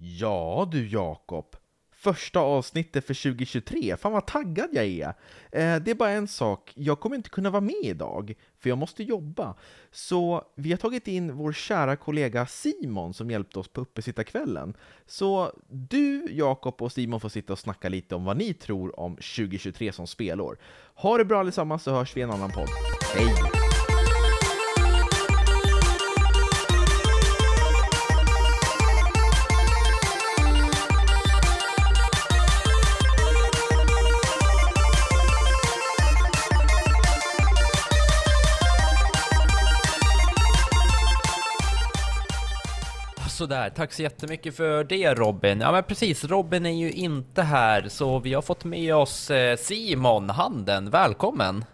Ja du Jakob, första avsnittet för 2023. Fan vad taggad jag är! Eh, det är bara en sak, jag kommer inte kunna vara med idag, för jag måste jobba. Så vi har tagit in vår kära kollega Simon som hjälpte oss på uppesittarkvällen. Så du, Jakob och Simon får sitta och snacka lite om vad ni tror om 2023 som spelår. Ha det bra allesammans så hörs vi i en annan podd. Hej! Sådär, tack så jättemycket för det Robin. Ja men precis, Robin är ju inte här så vi har fått med oss eh, Simon Handen, välkommen!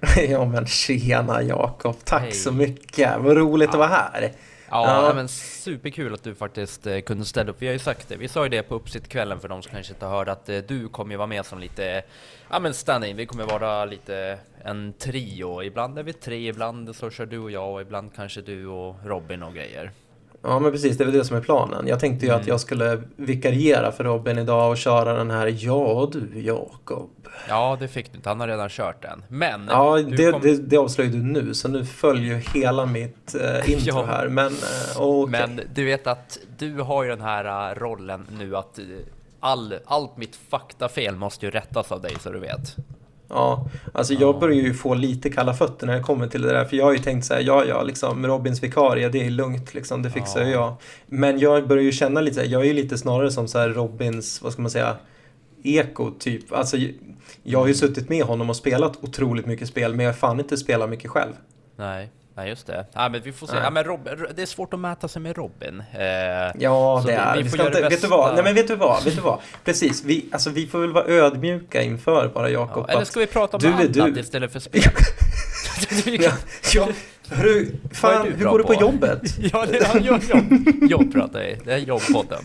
Ja men tjena Jakob, tack Hej. så mycket, vad roligt ja. att vara här! Ja, ja. men superkul att du faktiskt eh, kunde ställa upp. Vi har ju sagt det, vi sa ju det på uppsittkvällen för de som kanske inte hörde att eh, du kommer ju vara med som lite, ja men stand-in. Vi kommer vara lite en trio. Ibland är vi tre, ibland så kör du och jag och ibland kanske du och Robin och grejer. Ja, men precis. Det är väl det som är planen. Jag tänkte ju mm. att jag skulle vikariera för Robin idag och köra den här Ja du, Jakob. Ja, det fick du inte. Han har redan kört den. Men... Ja, det, kom... det, det avslöjar du nu. Så nu följer hela mitt uh, intro ja. här. Men, uh, okay. Men du vet att du har ju den här uh, rollen nu att all, allt mitt faktafel måste ju rättas av dig så du vet. Ja, alltså jag börjar ju få lite kalla fötter när jag kommer till det där. För jag har ju tänkt så här, ja, ja, liksom Robins vikarie, det är lugnt, liksom, det fixar ja. jag. Men jag börjar ju känna lite, jag är ju lite snarare som så här Robins, vad ska man säga, eko typ. Alltså, jag har ju suttit med honom och spelat otroligt mycket spel, men jag har fan inte spelat mycket själv. Nej. Nej just det. Ja, men vi får se. Ja, men Rob, det är svårt att mäta sig med Robin. Eh, ja det är vi, vi får inte, vet du vad? Nej men vet du vad? Vet du vad? Precis, vi, alltså, vi får väl vara ödmjuka inför bara Jakob. Ja, eller ska vi prata om annat du... istället för spel? ja, ja. Hur, fan, hur går det på, på jobbet? ja, det är jobb, jobb. jobb pratar jag Det är jobbpodden.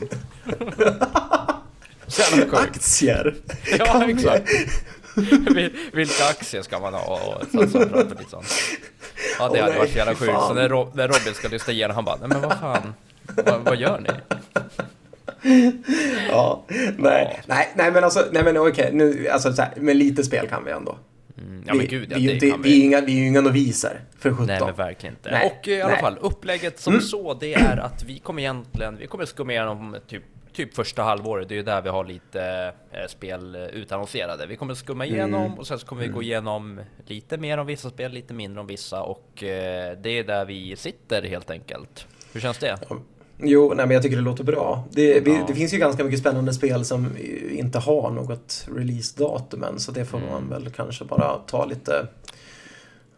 Aktier! Ja, exakt. Vilka aktier ska man ha? Och så, så pratar lite sånt. Ja, det oh, hade varit så jävla sjukt. Så när, Rob när Robin ska lyssna igenom, han bara, nej men vad fan, vad, vad gör ni? ja, nej, ja. nej, nej men alltså, nej men okej, nu, alltså så här, men lite spel kan vi ändå. Mm, ja, vi, men gud, ja, vi, det vi. Vi är, inga, vi är ju inga noviser, för 17. Nej, men verkligen inte. Nej, och i alla nej. fall, upplägget som mm. så, det är att vi kommer egentligen, vi kommer skumma igenom typ typ första halvåret, det är ju där vi har lite eh, spel utannonserade. Vi kommer skumma igenom mm. och sen så kommer vi gå mm. igenom lite mer om vissa spel, lite mindre om vissa och eh, det är där vi sitter helt enkelt. Hur känns det? Jo, nej, men jag tycker det låter bra. Det, vi, det, finns ju ganska mycket spännande spel som inte har något releasedatum än, så det får mm. man väl kanske bara ta lite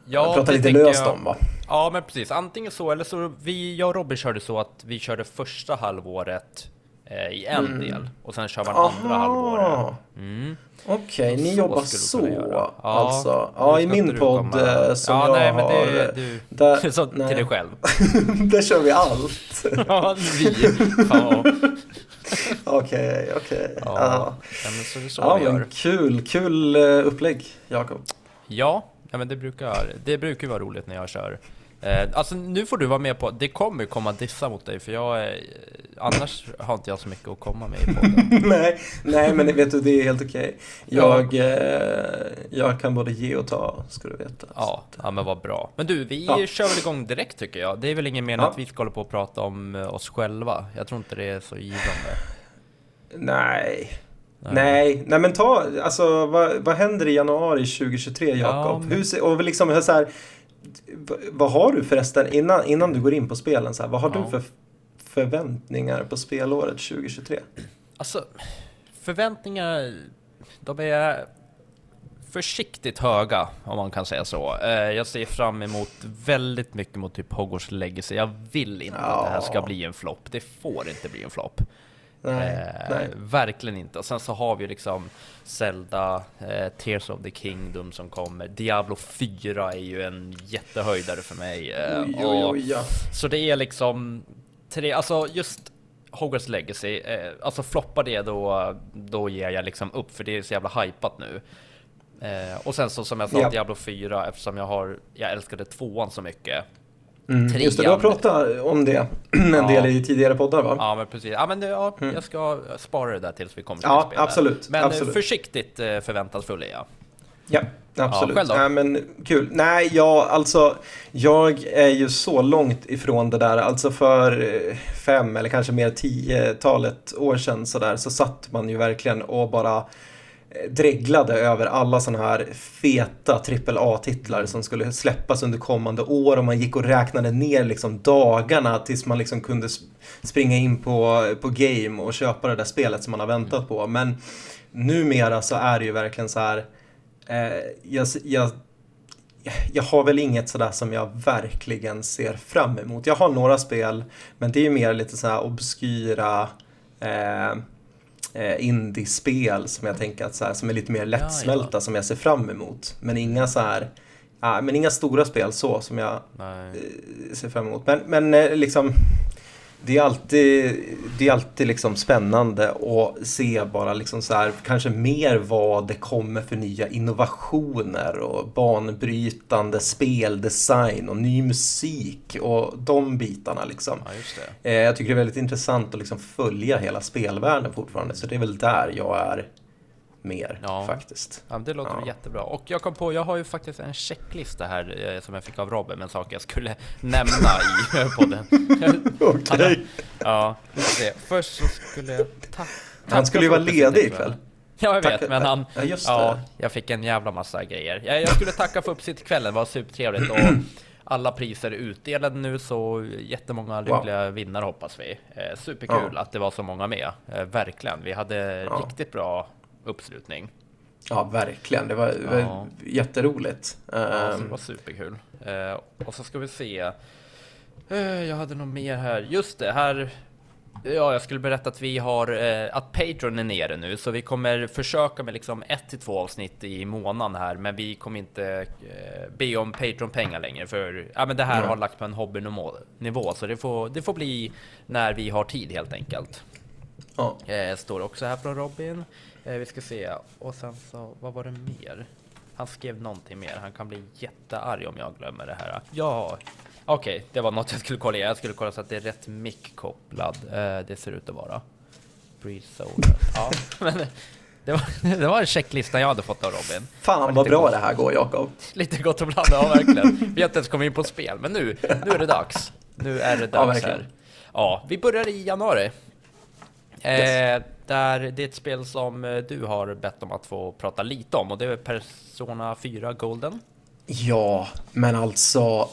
Ja, prata lite löst jag, om va? Ja, men precis. Antingen så, eller så vi, jag och Robin körde så att vi körde första halvåret Eh, i en mm. del och sen kör man Aha. andra halvåret. Mm. Okej, okay, ni jobbar så ja, alltså? Ja, i min podd eh, som ja, jag nej, men har... Det, du, där, så, till dig själv. där kör vi allt. ja, vi. Okej, okej. Ja, men så är det så ja, vi gör. Kul, kul eh, upplägg, Jakob. Ja, ja, men det brukar, det brukar vara roligt när jag kör Eh, alltså nu får du vara med på, det kommer komma dissa mot dig för jag är, annars har inte jag så mycket att komma med i podden. nej, nej men vet du det är helt okej. Jag, ja. eh, jag kan både ge och ta ska du veta. Ja, ja men vad bra. Men du, vi ja. kör väl igång direkt tycker jag. Det är väl ingen mening ja. att vi ska hålla på och prata om eh, oss själva. Jag tror inte det är så givande. Nej. Nej. nej, nej men ta, alltså vad, vad händer i januari 2023 Jakob? Ja, men... och liksom så här, vad har du förresten, innan, innan du går in på spelen, så här, vad har ja. du för förväntningar på spelåret 2023? Alltså, förväntningar, de är försiktigt höga, om man kan säga så. Eh, jag ser fram emot väldigt mycket mot typ Hogwarts Legacy. Jag vill inte ja. att det här ska bli en flopp. Det får inte bli en flopp. Nej, eh, nej. Verkligen inte. Och sen så har vi liksom Zelda, eh, Tears of the Kingdom som kommer. Diablo 4 är ju en jättehöjdare för mig. Eh, oj, oj, oj, ja. Så det är liksom tre, alltså just Hogwarts Legacy, eh, alltså floppar det då, då ger jag liksom upp för det är så jävla hypat nu. Eh, och sen så som jag sa, ja. Diablo 4 eftersom jag har, jag älskade tvåan så mycket Mm. Just det, du har pratat om det en ja. del i tidigare poddar va? Ja, men precis. Ja, men ja, mm. jag ska spara det där tills vi kommer till ja, spel. Absolut. Men absolut. försiktigt eh, förväntansfull är jag. Ja, absolut. Ja, Nej, men kul. Nej, jag, alltså, jag är ju så långt ifrån det där. Alltså för eh, fem eller kanske mer tiotalet år sedan så, där, så satt man ju verkligen och bara eh, dreglade över alla sådana här feta AAA-titlar som skulle släppas under kommande år och man gick och räknade ner liksom dagarna tills man liksom kunde springa in på, på game och köpa det där spelet som man har väntat på. Men numera så är det ju verkligen så här Eh, jag, jag, jag har väl inget sådär som jag verkligen ser fram emot. Jag har några spel, men det är ju mer lite sådär obskyra eh, eh, indiespel som jag tänker att så här, som är lite mer lättsmälta ja, ja. som jag ser fram emot. Men inga så här, ja, men inga stora spel så som jag eh, ser fram emot. Men, men eh, liksom det är alltid, det är alltid liksom spännande att se bara liksom så här, kanske mer vad det kommer för nya innovationer och banbrytande speldesign och ny musik och de bitarna liksom. Ja, eh, jag tycker det är väldigt intressant att liksom följa hela spelvärlden fortfarande så det är väl där jag är mer ja. faktiskt. Ja, det låter ja. jättebra. Och jag kom på, jag har ju faktiskt en checklista här eh, som jag fick av Robin med saker jag skulle nämna i podden. Okej. Okay. Ja, det. Först så skulle jag tacka. Han skulle ju vara ledig ikväll. Ja, jag vet, men han... Ja, ja, jag fick en jävla massa grejer. Jag, jag skulle tacka för uppsittkvällen, det var supertrevligt. Och alla priser är utdelade nu, så jättemånga lyckliga wow. vinnare hoppas vi. Eh, superkul ja. att det var så många med. Eh, verkligen. Vi hade ja. riktigt bra uppslutning. Ja, verkligen. Det var, det var jätteroligt. Ja, det ehm. var superkul. Eh, och så ska vi se. Eh, jag hade nog mer här. Just det, här. Ja, jag skulle berätta att vi har eh, att Patreon är nere nu, så vi kommer försöka med liksom ett till två avsnitt i månaden här, men vi kommer inte be om Patreon-pengar längre, för ja, men det här mm. har lagt på en hobbynivå, så det får, det får bli när vi har tid helt enkelt. Ja. står också här från Robin. Eh, vi ska se. Och sen så, vad var det mer? Han skrev någonting mer. Han kan bli jättearg om jag glömmer det här. Ja, okej, okay, det var något jag skulle kolla. Jag skulle kolla så att det är rätt mick kopplad. Eh, det ser ut att vara. Breeze Ja, men det var, det var en checklista jag hade fått av Robin. Fan vad bra gott. det här går Jakob. Lite gott och blandat, ja verkligen. Vi har inte ens kommit in på spel, men nu, nu är det dags. Nu är det dags ja, här. Ja, vi börjar i januari. Yes. Eh, där det är ett spel som eh, du har bett om att få prata lite om och det är Persona 4 Golden. Ja, men alltså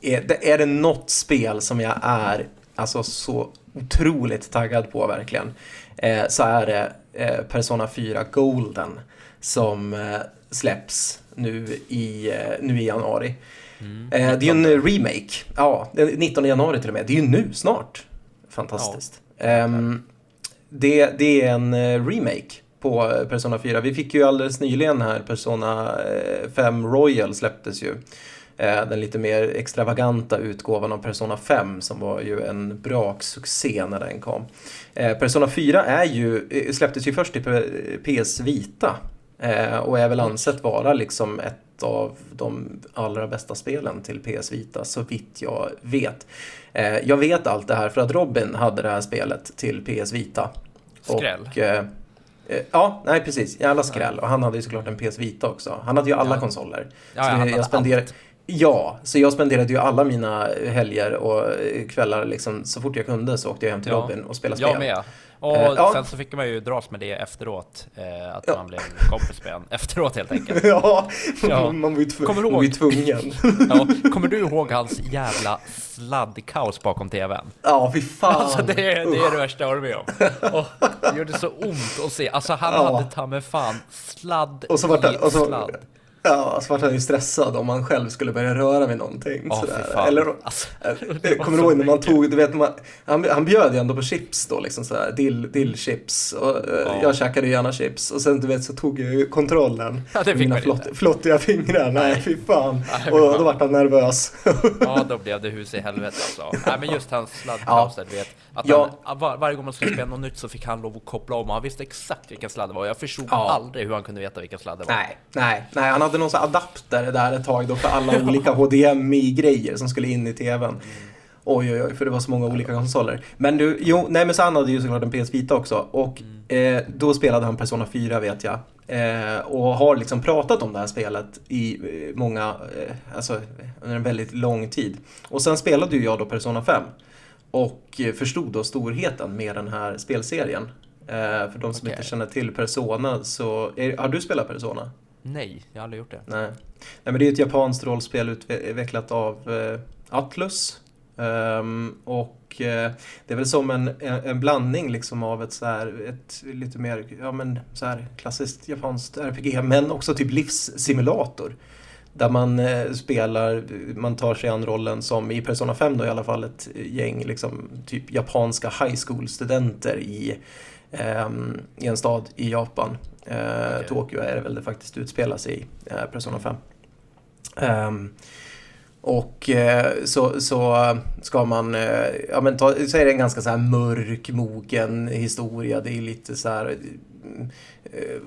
är det, är det något spel som jag är alltså så otroligt taggad på verkligen eh, så är det eh, Persona 4 Golden som eh, släpps nu i, nu i januari. Mm, det är ju en remake. Ja, 19 januari till och med. Det är ju nu snart. Fantastiskt. Ja. Um, det, det är en eh, remake på eh, Persona 4. Vi fick ju alldeles nyligen här Persona 5 eh, Royal släpptes ju. Den lite mer extravaganta utgåvan av Persona 5 som var ju en braksuccé när den kom. Persona 4 är ju, släpptes ju först i PS Vita och är väl ansett vara liksom ett av de allra bästa spelen till PS Vita så vitt jag vet. Jag vet allt det här för att Robin hade det här spelet till PS Vita Skräll? Och, eh, eh, ja, nej precis. Jävla skräll. Och han hade ju såklart en PS Vita också. Han hade ju alla ja. konsoler. Ja, så han jag spenderade, allt. Ja, så jag spenderade ju alla mina helger och kvällar liksom, så fort jag kunde så åkte jag hem till ja. Robin och spelade spel. Jag med. Och uh, ja. sen så fick man ju dras med det efteråt, eh, att ja. man blev kompis med en efteråt helt enkelt. ja, ja. man var ju, tv- kommer ju tvungen. ja. Kommer du ihåg hans jävla sladdkaos bakom TVn? Ja, fy fan. Alltså det, det är det värsta jag varit med om. Och det gjorde så ont att se. Alltså han hade ta med fan sladd och så var det, och så, sladd. Ja, så vart han ju stressad om man själv skulle börja röra vid någonting. Oh, sådär. Eller, alltså, kommer du ihåg när man tog, du vet, man, han, han bjöd ju ändå på chips då, liksom sådär, dill, dillchips. Och, oh. Jag käkade gärna chips. Och sen du vet så tog jag ju kontrollen ja, det mina flott, flottiga fingrar. Nej, fy fan. Nej, och då vart han nervös. ja, då blev det hus i helvete alltså. Nej, men just hans sladdkaos ja. du vet. Att ja. han, var, varje gång man skulle spela något nytt så fick han lov att koppla om. Han visste exakt vilken sladd det var. Jag förstod ja. aldrig hur han kunde veta vilken sladd det var. Nej, nej, nej. Han hade hade någon adapter där ett tag då för alla olika HDMI-grejer som skulle in i TVn. Oj, oj, oj, för det var så många olika konsoler. Men du, jo, nej men så han hade ju såklart en PS Vita också. Och eh, då spelade han Persona 4 vet jag. Eh, och har liksom pratat om det här spelet i eh, många, eh, alltså under en väldigt lång tid. Och sen spelade ju jag då Persona 5. Och eh, förstod då storheten med den här spelserien. Eh, för de som Okej. inte känner till Persona så, är, har du spelat Persona? Nej, jag har aldrig gjort det. Nej. Nej men det är ett japanskt rollspel utvecklat av eh, Atlus. Um, och eh, det är väl som en, en, en blandning liksom av ett så här, ett lite mer, ja men så här klassiskt japanskt RPG men också typ livssimulator. Där man eh, spelar, man tar sig an rollen som i Persona 5 då i alla fall ett gäng liksom typ japanska high school-studenter i, i en stad i Japan. Eh, Okej. Tokyo är det väl det faktiskt utspelar sig i, eh, Persona 5. Ehm, och eh, så, så ska man, eh, ja men ta, så är det en ganska så här mörk, mogen historia. Det är lite så här, eh,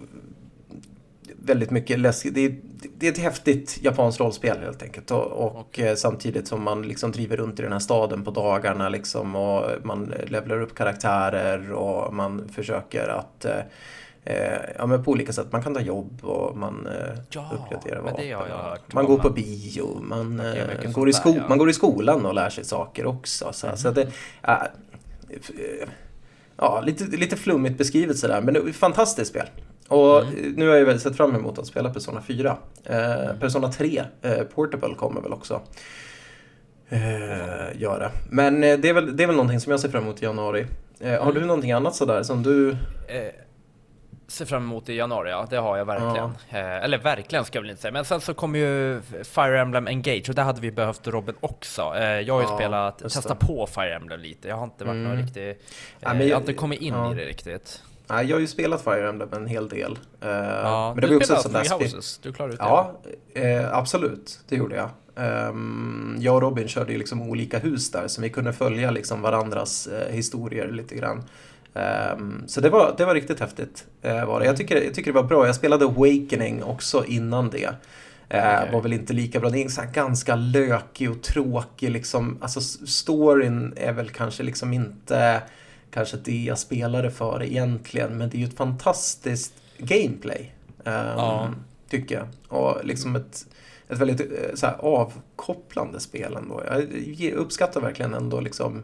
väldigt mycket läskigt. Det det är ett häftigt japanskt rollspel helt enkelt. Och, och eh, samtidigt som man liksom driver runt i den här staden på dagarna liksom och man levlar upp karaktärer och man försöker att eh, eh, ja, men på olika sätt. Man kan ta jobb och man eh, Ja, uppgraderar vapen. Man går på bio, man, eh, går i sko- där, ja. man går i skolan och lär sig saker också. Så, så det, eh, ja, lite, lite flummigt beskrivet sådär, men det är ett fantastiskt spel. Och Mm. nu har jag väldigt sett fram emot att spela Persona 4. Eh, Persona 3, eh, Portable kommer väl också eh, göra. Men eh, det, är väl, det är väl någonting som jag ser fram emot i januari. Eh, har du någonting annat sådär som du... Eh, ser fram emot i januari, ja. Det har jag verkligen. Eh, eller verkligen ska jag väl inte säga. Men sen så kommer ju Fire Emblem Engage och där hade vi behövt Robin också. Eh, jag har ju Ja, spelat, testat på Fire Emblem lite. Jag har inte varit Mm. någon riktig... Eh, Ja, men jag har inte kommit in ja. i det riktigt. Nej, jag har ju spelat Fire Emblem en hel del. Eh, Ja, men det du var också spelade där Three. Houses, du klarade ut det? Ja, eh, absolut. Det gjorde jag. Ehm, jag och Robin körde ju liksom olika hus där, så vi kunde följa liksom varandras eh, historier lite grann. Ehm, så det var, det var riktigt häftigt. Eh, var det. Jag, tycker, jag tycker det var bra. Jag spelade Awakening också innan det. Eh, Okej. Var väl inte lika bra. Det är en här ganska lökig och tråkig liksom. Alltså storyn är väl kanske liksom inte kanske det jag spelade för egentligen. Men det är ju ett fantastiskt gameplay. ehm, Ja. Tycker jag. Och liksom ett, ett väldigt eh, så här, avkopplande spel ändå. Jag uppskattar verkligen ändå liksom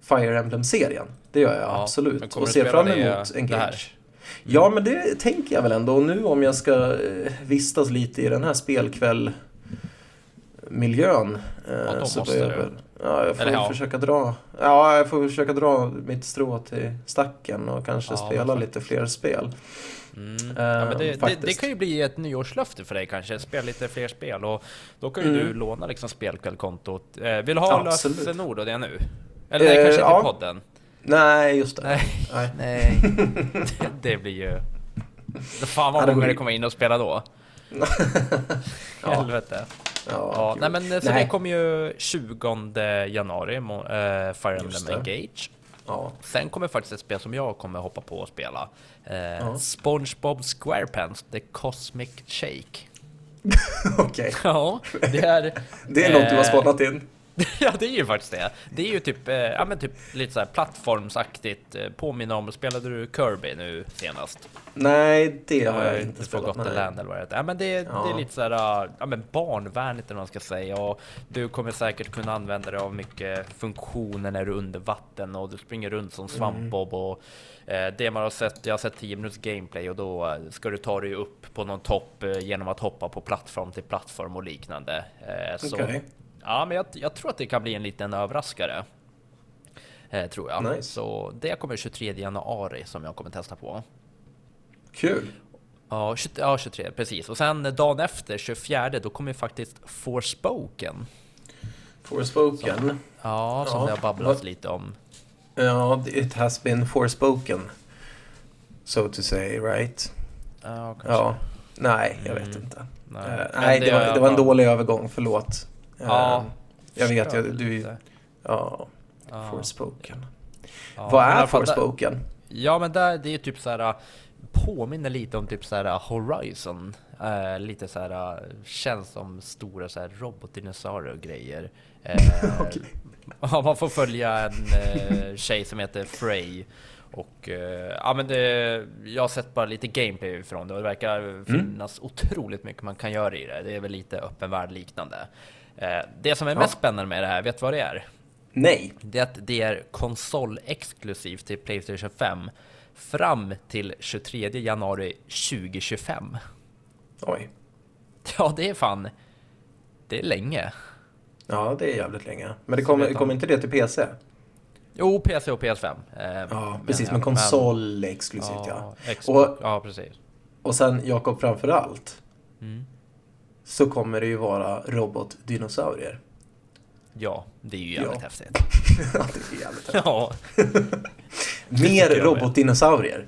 Fire Emblem-serien. Det gör jag Ja, absolut. Och ser fram emot det Engage. här? Ja, men det tänker jag väl ändå. Och nu om jag ska eh, vistas lite i den här spelkväll-miljön. eh, Ja, då så måste jag Ja, jag får Eller ja. försöka dra. Ja, jag får försöka dra mitt strå till stacken och kanske Ja, spela lite fler spel. Mm. Eh, ja, men det, det, det kan ju bli ett nyårslöfte för dig kanske, spela lite fler spel och då kan ju Mm. du låna liksom spelkvällkontot. Eh, vill du ha lösenord och det nu? Eller nej, Eh, kanske inte ja. podden? Nej, just det. Nej. Nej. Nej, det, det blir ju... Fan vad många det kommer in och spela då. Ja. Helvete. Ja, Ja, nej men så Nej. det kommer ju 20 januari, eh, Fire Emblem. Engage. Ja. Sen kommer faktiskt ett spel som jag kommer hoppa på och spela. Eh, Ja. SpongeBob SquarePants, The Cosmic Shake. Okej. Ja, det är... Det är något du har eh, spanat in. Ja, det är ju faktiskt det. Det är ju typ, eh, ja men typ lite så här plattformsaktigt. Eh, påminner om, spelade du Kirby nu senast? Nej, det har jag inte spelat. Nej. Land eller vad det heter. Ja men det, det Ja. är lite så här, ja men barnvänligt eller vad man ska säga. Och du kommer säkert kunna använda dig av mycket funktioner när du är under vatten och du springer runt som Mm. svampbob och eh, det man har sett, jag har sett 10 minuters gameplay och då eh, ska du ta dig upp på någon topp eh, genom att hoppa på plattform till plattform och liknande. Eh, så, Okej. Ja, men jag, jag tror att det kan bli en liten överraskare. Eh, tror jag. Nice. Så det kommer 23 januari som jag kommer testa på. Kul. Ja, 20, ja, 23, precis. Och sen dagen efter, 24, då kommer faktiskt Forspoken. Forspoken. Ja, som Ja. det har babblats Vad- lite om. Ja, it has been forspoken. So to say, right? Ja, kanske. Ja. Nej, jag vet Mm. inte. Nej, Men nej, det, har var, det var en dålig övergång, förlåt. Eh, Ja, jag vet, jag, du, lite. ja, Ja, Forspoken. ja. Vad är där- Forspoken? Ja, men där, det är typ så här. påminner lite om typ så här Horizon. Eh, lite så här, känns som stora så här robotdinosaurier och grejer. Eh, ja, man får följa en eh, tjej som heter Frey. Och eh, ja men det, jag har sett bara lite gameplay ifrån det och det verkar finnas otroligt mycket man kan göra i det. Det är väl lite öppen värld liknande. Eh, det som är Ja. mest spännande med det här, vet du vad det är? Nej. Det är att det är konsolexklusivt till Playstation 5 fram till 23 januari 2025. Oj. Ja, det är fan... Det är länge. Ja, det är jävligt länge. Men det kommer, kommer inte det till PC? Jo, PC och PS5. Eh, Ja, precis. ja, Men konsol exklusivt, ja. Xbox, Och- ja, precis. Och sen, Jakob, framför allt Mm. Så kommer det ju vara robotdinosaurier. Ja, det är ju jävligt Ja. häftigt. Ja, det är jävligt häftigt. Ja. Mer robotdinosaurier.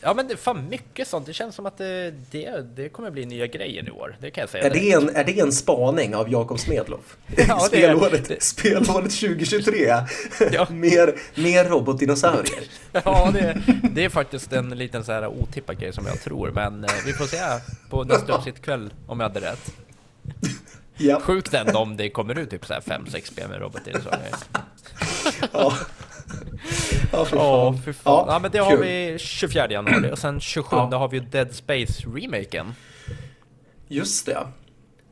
ja, men det fan mycket sånt. Det känns som att det, det, det kommer bli nya grejer i år. Det kan jag säga. Är det, en, är det en spaning av Jakob Smedloff? Ja, det spelåret, spelåret 2023. Ja. mer, mer robotdinosaurier. Ja, det, det är faktiskt en liten så här otippad grej som jag tror, men eh, vi får se på nästa uppsitt kväll om jag hade rätt. Ja. Sjukt ändå om det kommer ut typ så här 5-6 spel med robotdinosaurier. Ja. Ja, fy Ja, fan. fy fan. Ja, Ja, men det har kul. vi 24 januari och sen 27 Ja. har vi Dead Space-remaken. Just det.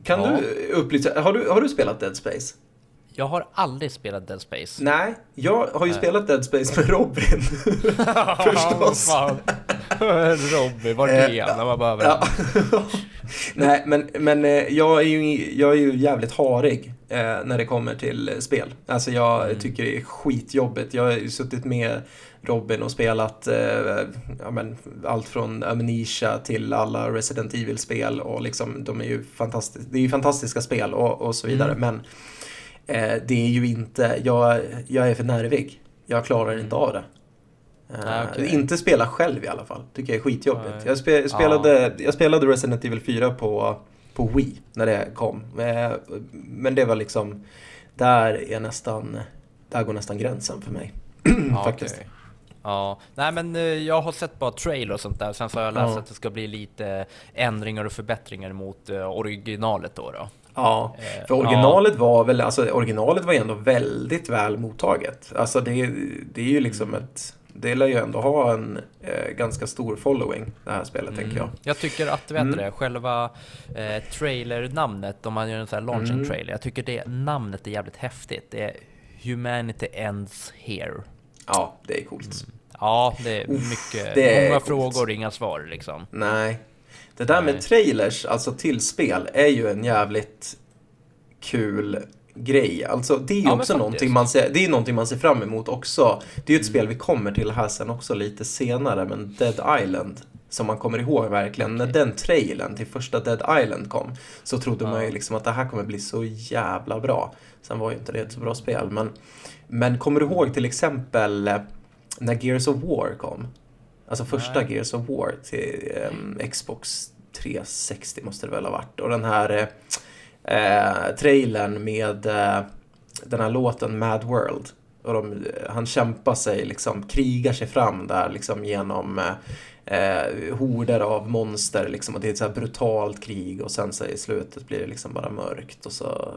Kan Ja. du upplysa, har du, har du spelat Dead Space? Jag har aldrig spelat Dead Space. Nej, jag har ju Nej. spelat Dead Space med Robin. Förstås. Robin, vart Eh, är han när man behöver Ja. Nej, men, men eh, jag, är ju, jag är ju jävligt harig eh, när det kommer till eh, spel. Alltså jag Mm. tycker det är skitjobbigt. Jag har ju suttit med Robin och spelat eh, ja, men, allt från Amnesia till alla Resident Evil-spel och liksom de är ju fantastiska, det är ju fantastiska spel och, och så vidare. Mm. Men eh, det är ju inte, jag, jag är för nervig. Jag klarar inte av det. Eh, Ah, okej. Inte spela själv i alla fall. Tycker jag är skitjobbigt. Nej. Jag, spe, spelade, jag spelade Resident Evil 4 på, på Wii när det kom. Eh, Men det var liksom, där är nästan, där går nästan gränsen för mig. Ja, faktiskt. Ja, nej men eh, jag har sett bara trailer och sånt där. Sen så har jag läst Ja. att det ska bli lite ändringar och förbättringar mot eh, originalet då. då. Ja, Eh, för originalet var väl, alltså originalet var ändå väldigt väl mottaget. Alltså det, det är ju liksom Mm. ett, det lär ju ändå ha en eh, ganska stor following, det här spelet tänker jag. Mm. Jag tycker att, vet Mm. det, själva eh, trailernamnet, om man gör en sån här launching Mm. trailer, jag tycker det namnet är jävligt häftigt. Det är Humanity Ends Here. Ja, det är coolt. Ja, det är mycket, det är många coolt. frågor, inga svar liksom. Nej. Det där med trailers, alltså till spel, är ju en jävligt kul grej. Alltså det är ju Ja, också någonting man, ser, det är någonting man ser fram emot också. Det är ju ett Mm. spel vi kommer till här sen också lite senare, men Dead Island. Som man kommer ihåg verkligen. När Okej. den trailern till första Dead Island kom så trodde man ju Ja. liksom att det här kommer bli så jävla bra. Sen var ju inte det ett så bra spel, men, men kommer du ihåg till exempel eh, när Gears of War kom? Alltså första Nej. Gears of War till ehm, Xbox 360 måste det väl ha varit. Och den här eh, trailern med eh, den här låten Mad World. Och de, han kämpar sig, liksom krigar sig fram där liksom genom eh, eh, horder av monster liksom. Och det är ett så här brutalt krig och sen så i slutet blir det liksom bara mörkt och så,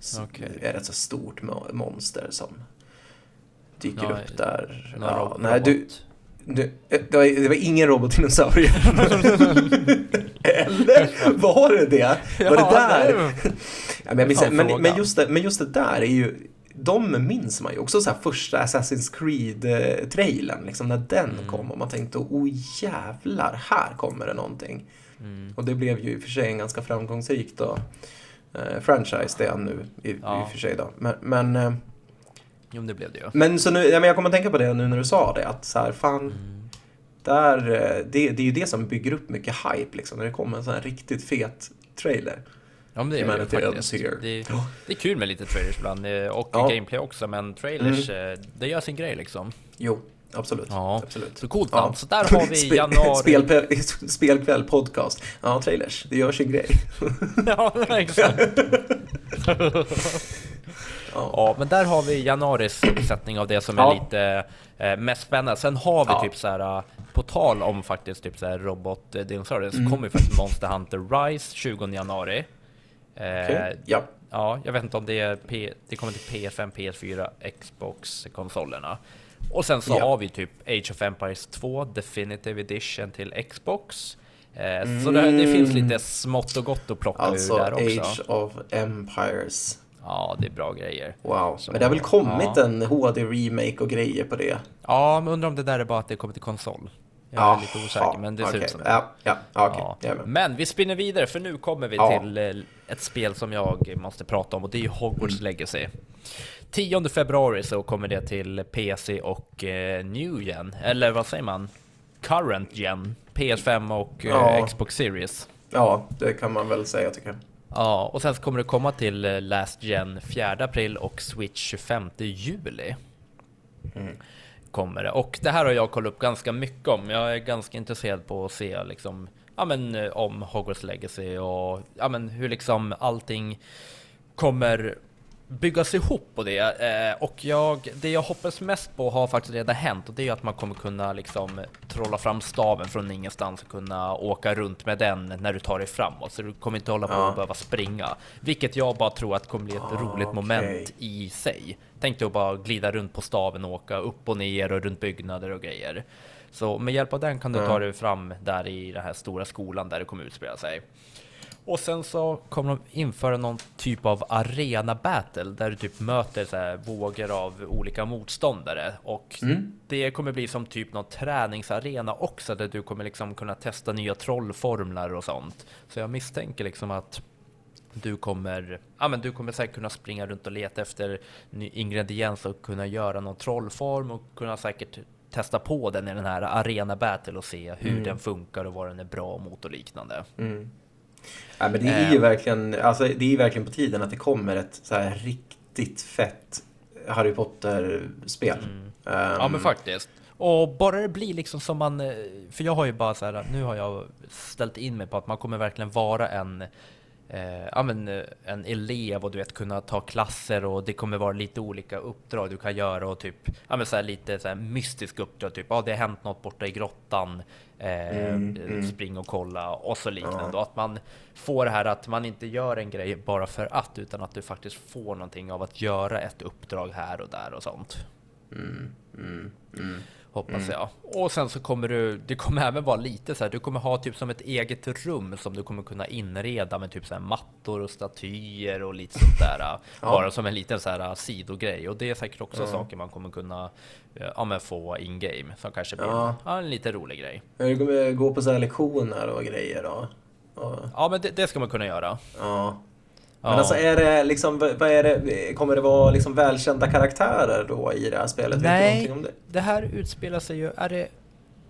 så Okej. är det ett så stort mo- monster som dyker Nå- upp där. Ja, nej, du, eh, det, var, det var ingen robotdinosaurie. Eller var det det? Var det där? det är- Ja, men, minns, men, men, just det, men just det där är ju, de minns man ju också så här första Assassin's Creed-trailern, liksom när den Mm. kom och man tänkte oh jävlar, här kommer det någonting. Mm. Och det blev ju i och för sig en ganska framgångsrik då, eh, franchise det är nu i, i Ja. och för sig då. Men, men, Jo, det blev det ju. men så nu, ja, men jag kommer att tänka på det nu när du sa det, att så här, fan, Mm. där, eh, det, det är ju det som bygger upp mycket hype liksom, när det kommer en sån här riktigt fet trailer. Ja, men det är det faktiskt. Det, det är kul med lite trailers ibland, eh, och Ja. gameplay också, men trailers, eh, det gör sin grej liksom. Jo, absolut. Ja. absolut. Så coolt Ja. namn. Så där har vi januari... Spelpe- Spelkväll podcast. Ja, trailers. Det gör sin grej. ja, exakt. Ja. Ja, men där har vi januaris uppsättning av det som är Ja. lite eh, mest spännande. Sen har vi Ja. typ så här på tal om faktiskt typ såhär robotdinosaurier så Mm. kommer ju faktiskt Monster Hunter Rise 20 januari. Eh, Okej. Ja. Ja, jag vet inte om det är P det kommer till PS5, PS4, Xbox-konsolerna. Och sen så Ja. har vi typ Age of Empires 2 Definitive Edition till Xbox. Eh, Så det, det finns lite smått och gott att plocka Alltså ur där också. Age of Empires. Ja, det är bra grejer. Wow. Så, Men det har väl kommit ja. en HD-remake och grejer på det? Ja, men undrar om det där är bara att det kommer till konsol. Jag är lite osäker, men det ser ut som det. Ja, ja, okej. Ja. Men vi spinner vidare för nu kommer vi Ja. till eh, ett spel som jag måste prata om och det är ju Hogwarts Legacy. 10 februari så kommer det till PC och eh, New Gen, eller vad säger man? Current Gen, PS5 och eh. Xbox Series. Ja, det kan man väl säga tycker jag. Ja, och sen kommer det komma till eh, Last Gen 4 april och Switch 25 juli. Kommer det. Och det här har jag kollat upp ganska mycket om. Jag är ganska intresserad på att se liksom, ja men eh, om Hogwarts Legacy och ja men hur liksom allting kommer byggas ihop på det. Eh, och jag, det jag hoppas mest på har faktiskt redan hänt och det är att man kommer kunna liksom trolla fram staven från ingenstans och kunna åka runt med den när du tar dig framåt. Så du kommer inte hålla på Ja. och behöva springa. Vilket jag bara tror att kommer bli ett Ah, roligt okej. moment i sig. Tänk dig att bara glida runt på staven och åka upp och ner och runt byggnader och grejer. Så med hjälp av den kan du Ja. ta dig fram där i den här stora skolan där det kommer utspela sig. Och sen så kommer de införa någon typ av arena battle där du typ möter så här vågor av olika motståndare och Mm. det kommer bli som typ någon träningsarena också där du kommer liksom kunna testa nya trollformlar och sånt. Så jag misstänker liksom att du kommer, ja men du kommer säkert kunna springa runt och leta efter ny ingrediens och kunna göra någon trollform och kunna säkert testa på den i den här arena battle och se hur Mm. den funkar och vad den är bra mot och liknande. Mm. Ja, men det är ju Eh. verkligen, alltså, det är verkligen på tiden att det kommer ett så här riktigt fett Harry Potter-spel. Mm. Ehm, Ja men faktiskt. Och bara det blir liksom som man, eh, för jag har ju bara så här, nu har jag ställt in mig på att man kommer verkligen vara en, eh, ja men eh, en elev och du vet kunna ta klasser och det kommer vara lite olika uppdrag du kan göra och typ, ja men så här lite så här mystiska uppdrag, typ, ja det har hänt något borta i grottan, eh, Mm, mm. spring och kolla och så liknande. Ja. Och att man får det här att man inte gör en grej bara för att, utan att du faktiskt får någonting av att göra ett uppdrag här och där och sånt. Mm, mm, mm. Hoppas jag. Och sen så kommer du, det kommer även vara lite så här, du kommer ha typ som ett eget rum som du kommer kunna inreda med typ så här mattor och statyer och lite sånt där. Ja. Bara som en liten så här sidogrej. Och det är säkert också Ja. saker man kommer kunna eh, ja, men få in game som kanske blir Ja. ja, en lite rolig grej. Men Du kommer gå på så här lektioner och grejer då? Och, Ja, men det, det ska man kunna göra. ja. Men Ja. alltså är det liksom, vad är det, kommer det vara liksom välkända karaktärer då i det här spelet? Nej, det? det här utspelar sig ju, är det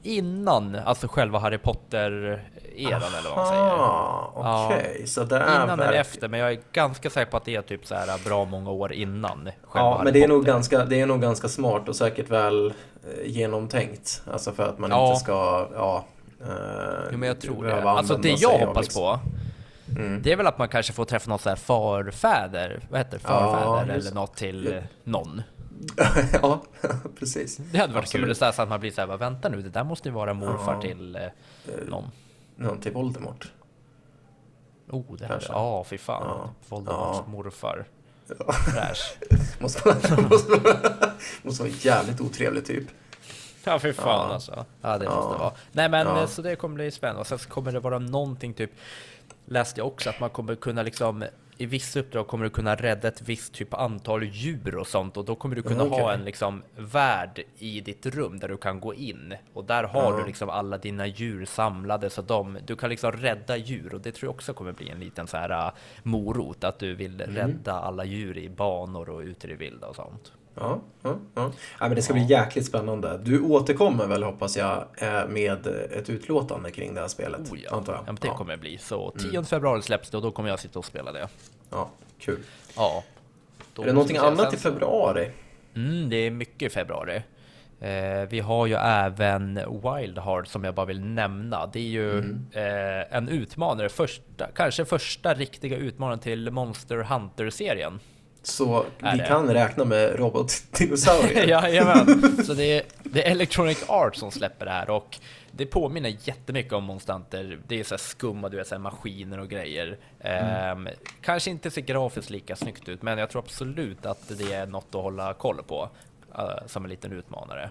innan alltså själva Harry Potter-eran eller vad man säger? Okej. Så det är Innan eller efter, men jag är ganska säker på att det är typ så här bra många år innan. själva Ja, men det är, nog ganska, det är nog ganska smart och säkert väl eh, genomtänkt. Alltså för att man Ja. inte ska, ja... Eh, Jo, men jag tror det. Alltså det jag hoppas liksom- på, Mm. det är väl att man kanske får träffa någon så här farfäder, vad heter det? Ja, Farfäder just eller något till eh, någon. ja, precis. Det hade varit Absolut. kul så, att man blir så här, "Va, vänta nu, det där måste ju vara morfar Ja. till eh, någon. Någon till Voldemort. Oh, det här, ja fy fan. Ja. Voldemorts Ja. morfar. Ja. Fräsch. måste, vara, måste, vara, måste vara en jävligt otrevlig typ. Ja fy fan Ja. alltså. Ja det Ja. måste det vara. Nej men Ja. eh, så det kommer bli spännande. Och sen så kommer det vara någonting typ Läste jag också att man kommer kunna liksom i vissa uppdrag kommer du kunna rädda ett visst typ antal djur och sånt och då kommer du kunna Okej. ha en liksom värld i ditt rum där du kan gå in och där har Ja. du liksom alla dina djur samlade så de, du kan liksom rädda djur och det tror jag också kommer bli en liten så här äh, morot att du vill Mm. rädda alla djur i banor och ute i det vilda och sånt. Ja, ja, ja. ja men det ska bli jäkligt spännande. Du återkommer väl hoppas jag eh, med ett utlåtande kring det här spelet? Oh ja, Antar jag. ja men det ja. kommer det bli. Så 10 februari släpps det och då kommer jag sitta och spela det. ja, kul. Ja. Då är det någonting annat i februari? Mm, det är mycket i februari. Eh, vi har ju även Wild Heart som jag bara vill nämna. Det är ju Mm. eh, en utmanare, första, kanske första riktiga utmanaren till Monster Hunter-serien. Så vi det? kan räkna med robotdinosaurier? Jajamän, så det är det är Electronic Arts som släpper det här och det påminner jättemycket om Monster Det är så här skumma, du vet, så maskiner och grejer. Mm. Eh, kanske inte ser grafiskt lika snyggt ut, men jag tror absolut att det är något att hålla koll på uh, som en liten utmanare.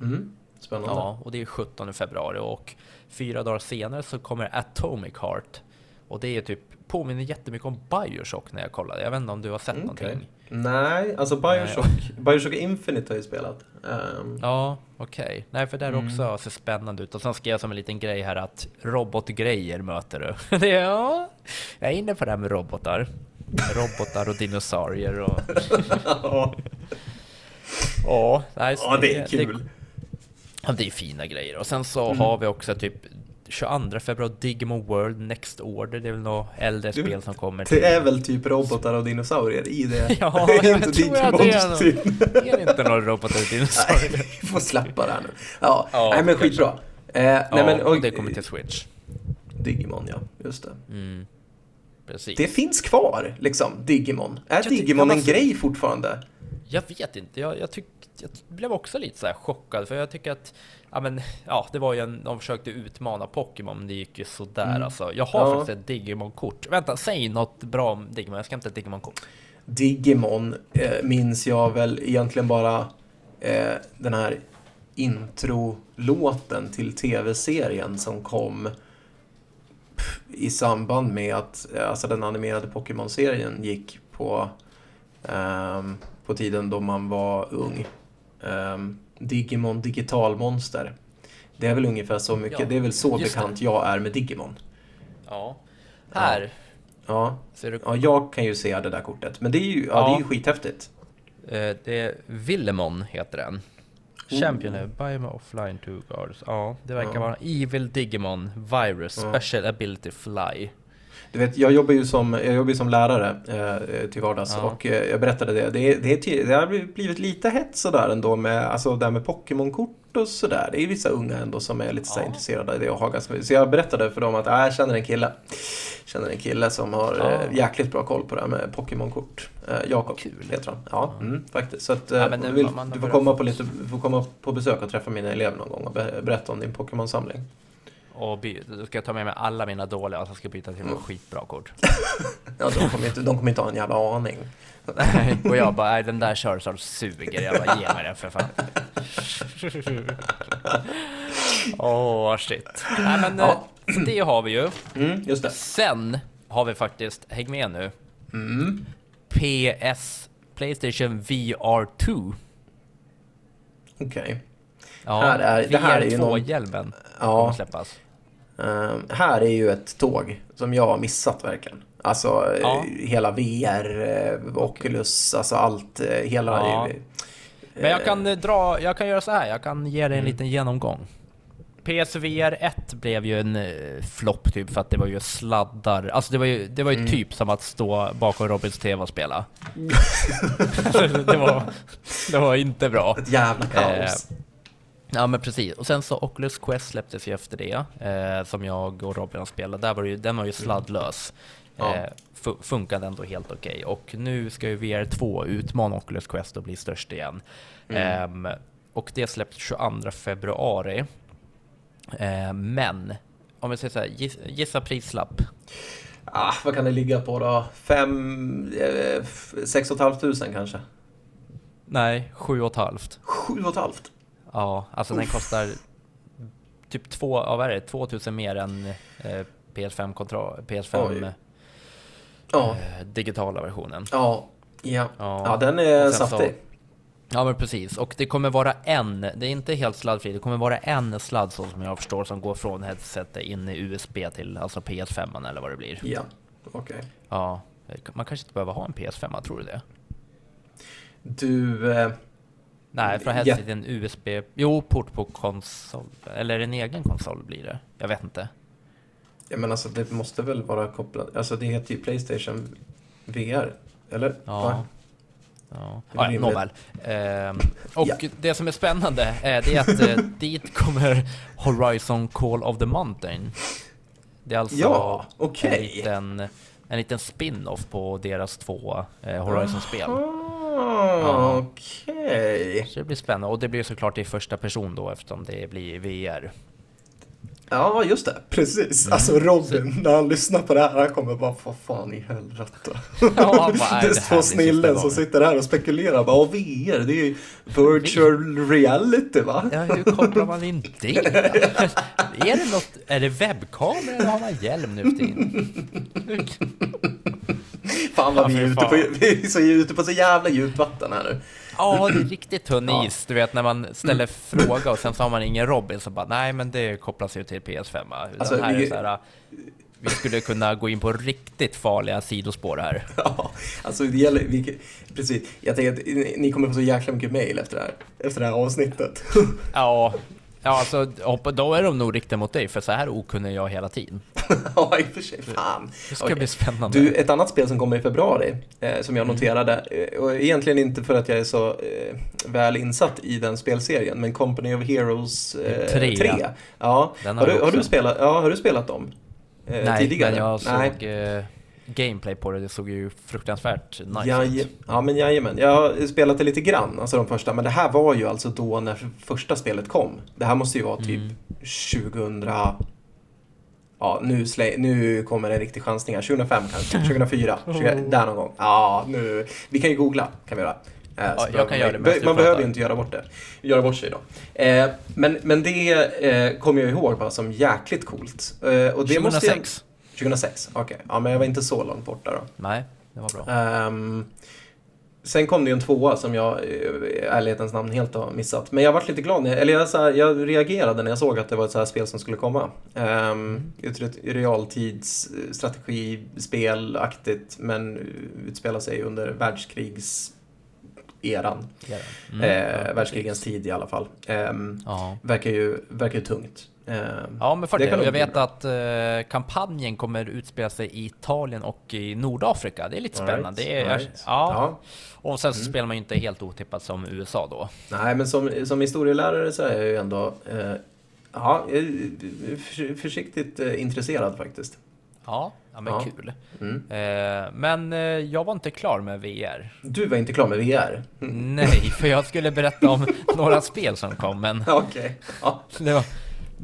Mm. Spännande. Ja, och det är 17 februari och fyra dagar senare så kommer Atomic Heart och det är typ påminner jättemycket om Bioshock när jag kollade. Jag vet inte om du har sett mm, okay. någonting? Nej, alltså Bioshock, Bioshock Infinite har jag spelat. Um... Ja, okej. Okay. Nej, för det mm. också ser spännande ut. Och sen skrev jag som en liten grej här att robotgrejer möter du. ja, jag är inne på det här med robotar. Robotar och dinosaurier och... ja, ja, ja, det är kul. Det, det är fina grejer. Och sen så mm. har vi också typ 22 februari Digimon World Next Order, det är väl något äldre du, spel som kommer till. Det är väl typ robotar och dinosaurier i det? ja, det är inte tror att det är, typ. det är inte några robotar och dinosaurier. Nej, vi får släppa det här nu. Ja, ja nej men skitbra. Eh, ja, nej, men, och, det kommer till Switch. Digimon, ja. Just det. Mm. Precis. Det finns kvar, liksom, Digimon. Är jag Digimon en grej fortfarande? Jag vet inte. Jag, jag, tyck, jag blev också lite så chockad, för jag tycker att Ja men ja, det var ju en, de försökte utmana Pokémon men det gick ju sådär mm. alltså. Jag har ja. faktiskt ett Digimon-kort. Vänta, säg något bra om Digimon. Jag ska hämta ett Digimon-kort. Digimon eh, minns jag väl egentligen bara eh, den här introlåten till tv-serien som kom i samband med att alltså den animerade Pokémon-serien gick på, eh, på tiden då man var ung. Um, Digimon Digitalmonster. Det är väl ungefär så mycket, ja, det är väl så bekant det. jag är med Digimon. Ja. Här. Ja. Ja. ja, jag kan ju se det där kortet. Men det är ju, ja, ja. Det är ju skithäftigt. Eh, det är Villemon heter den. Oh. Champion är Buy offline two guards. Ja, det verkar ja. vara Evil Digimon Virus Special Ability Fly. Du vet, jag jobbar ju som, jag jobbar som lärare eh, till vardags ja. och eh, jag berättade det. Det, det, det har blivit lite hett sådär ändå med, alltså där med Pokémon-kort och sådär. Det är vissa unga ändå som är lite ja. intresserade av det och har ganska Så jag berättade för dem att äh, jag känner en kille. Känner en kille som har ja. eh, jäkligt bra koll på det här med Pokémon-kort. Eh, Jakob heter han. Ja, mm, faktiskt. Så att, eh, ja, vill, du får komma på, lite, får komma på besök och träffa mina elever någon gång och berätta om din Pokémon-samling och by- då ska jag ta med mig alla mina dåliga, och så ska jag byta till mm. skitbra kort. ja, de kommer, inte, de kommer inte ha en jävla aning. Nej, och jag bara, nej den där Charizard suger, jag bara, ge mig den för fan. Åh, oh, shit. Nej men, ja. Eh, det har vi ju. Mm, just det. Sen har vi faktiskt, häng med nu. Mm. PS, Playstation VR 2. Okej. Okay. Ja, här är, det här är ju någon... hjälmen ja. kommer släppas. Uh, här är ju ett tåg som jag har missat verkligen. Alltså ja. hela VR, eh, Oculus, alltså allt, eh, hela... Ja. Men jag kan dra, jag kan göra så här, jag kan ge dig en mm. liten genomgång. PSVR 1 blev ju en uh, flopp typ för att det var ju sladdar. Alltså det var ju, det var ju mm. typ som att stå bakom Robins TV och spela. det, var, det var inte bra. Ett jävla kaos. Ja men precis, och sen så Oculus Quest släpptes ju efter det, eh, som jag och Robin spelat. Där var ju, den var ju mm. sladdlös. Ja. Eh, funkade ändå helt okej. Okay. Och nu ska ju VR2 utmana Oculus Quest och bli störst igen. Mm. Eh, och det släpps 22 februari. Eh, men, om vi säger så här, giss, gissa prislapp. Ah, vad kan det ligga på då? Fem, eh, sex och ett halvt tusen kanske? Nej, sju och ett halvt. Sju och ett halvt? Ja, alltså Uff. den kostar typ två, ja, vad är det, 2000 mer än eh, PS5 kontroll, PS5 ja. eh, digitala versionen. Ja, ja. ja. ja den är saftig. Ja men precis, och det kommer vara en, det är inte helt sladdfri, det kommer vara en sladd så som jag förstår som går från headsetet in i USB till alltså PS5 eller vad det blir. Ja, okej. Okay. Ja, man kanske inte behöver ha en PS5, tror du det? Du, eh, Nej, från headset till en USB... Jo, port på konsol. Eller en egen konsol blir det. Jag vet inte. Ja, men alltså det måste väl vara kopplat... Alltså det heter ju Playstation VR, eller? Ja. Ja, ja nåväl. Ehm, och ja. det som är spännande är det att eh, dit kommer Horizon Call of the Mountain. Det är alltså ja, okay. en liten, en liten spin-off på deras två eh, Horizon-spel. Okej. Så det blir spännande. Och det blir såklart i första person då eftersom det blir VR. Ja, just det. Precis. Mm. Alltså Robin, när han lyssnar på det här, han kommer bara, vad fan i helvete. Ja, han bara, "Nej, det är två snillen som gången." sitter här och spekulerar. Bara, "Åh, VR, det är ju virtual reality va? Ja, hur kopplar man in det? är det något, är det webbkamera eller har man hjälm nu för tiden? Fan vad Ja, vi är ute på, vi är så ute på så jävla djupt vatten här nu. Ja, det är riktigt tunn Ja. is. Du vet när man ställer fråga och sen så har man ingen Robin så bara nej men det kopplas ju till PS5. Utan Alltså, här är vi- det så här, vi skulle kunna gå in på riktigt farliga sidospår här. Ja, alltså det gäller, vi, precis. Jag tänker att ni- ni kommer få så jäkla mycket mail efter det här, efter det här avsnittet. Ja, ja alltså då är de nog riktade mot dig för så här okunnig är jag hela tiden. ja, i och för sig. Fan. Det ska Okej. bli spännande. Du, ett annat spel som kommer i februari, eh, som jag Mm. noterade, eh, och egentligen inte för att jag är så eh, väl insatt i den spelserien, men Company of Heroes eh, Tre. 3. Ja, Den har, har du, har, du spelat, ja, har du spelat dem? Eh, Nej, tidigare? men jag såg Nej. Gameplay på det. Det såg ju fruktansvärt nice Jaje, ut. ja men jajamän, jag har spelat det lite grann, alltså de första, men det här var ju alltså då när första spelet kom. Det här måste ju vara typ Mm. 2000, ja nu, slä, nu kommer en riktig chansning här, 2005 kanske, 2004, 20, där någon gång. Ja, nu, vi kan ju googla, kan vi göra. Eh, så jag kan göra det Man pratar. behöver ju inte göra bort det, göra bort sig då. Eh, men, men det eh, kommer jag ihåg bara som jäkligt coolt. Eh, och det Måste jag, 2006? 2006, okej. Ja, men jag var inte så långt borta då. Nej, det var bra. Ehm, sen kom det ju en tvåa som jag eh, i ärlighetens namn helt har missat. Men jag varit lite glad, när jag, eller jag, så här, jag reagerade när jag såg att det var ett så här spel som skulle komma. Um, ett rätt realtids eh, men utspelar sig under världskrigs eran. Mm. eh, världskrigens tid i alla fall. Ja. verkar, ju, verkar ju tungt. Ehm, Ja, men för Det det. jag vet att eh, kampanjen kommer utspela sig i Italien och i Nordafrika. Det är lite All right, spännande. Det är, right. ja. ja. Och sen så Mm. spelar man ju inte helt otippat som USA då. Nej, men som, som historielärare så är jag ju ändå eh, ja, eh, för, försiktigt eh, intresserad faktiskt. Ja, ja men Ja. kul. Mm. Eh, men eh, jag var inte klar med VR. Du var inte klar med VR? Nej, för jag skulle berätta om några spel som kom, men Okej. Ja.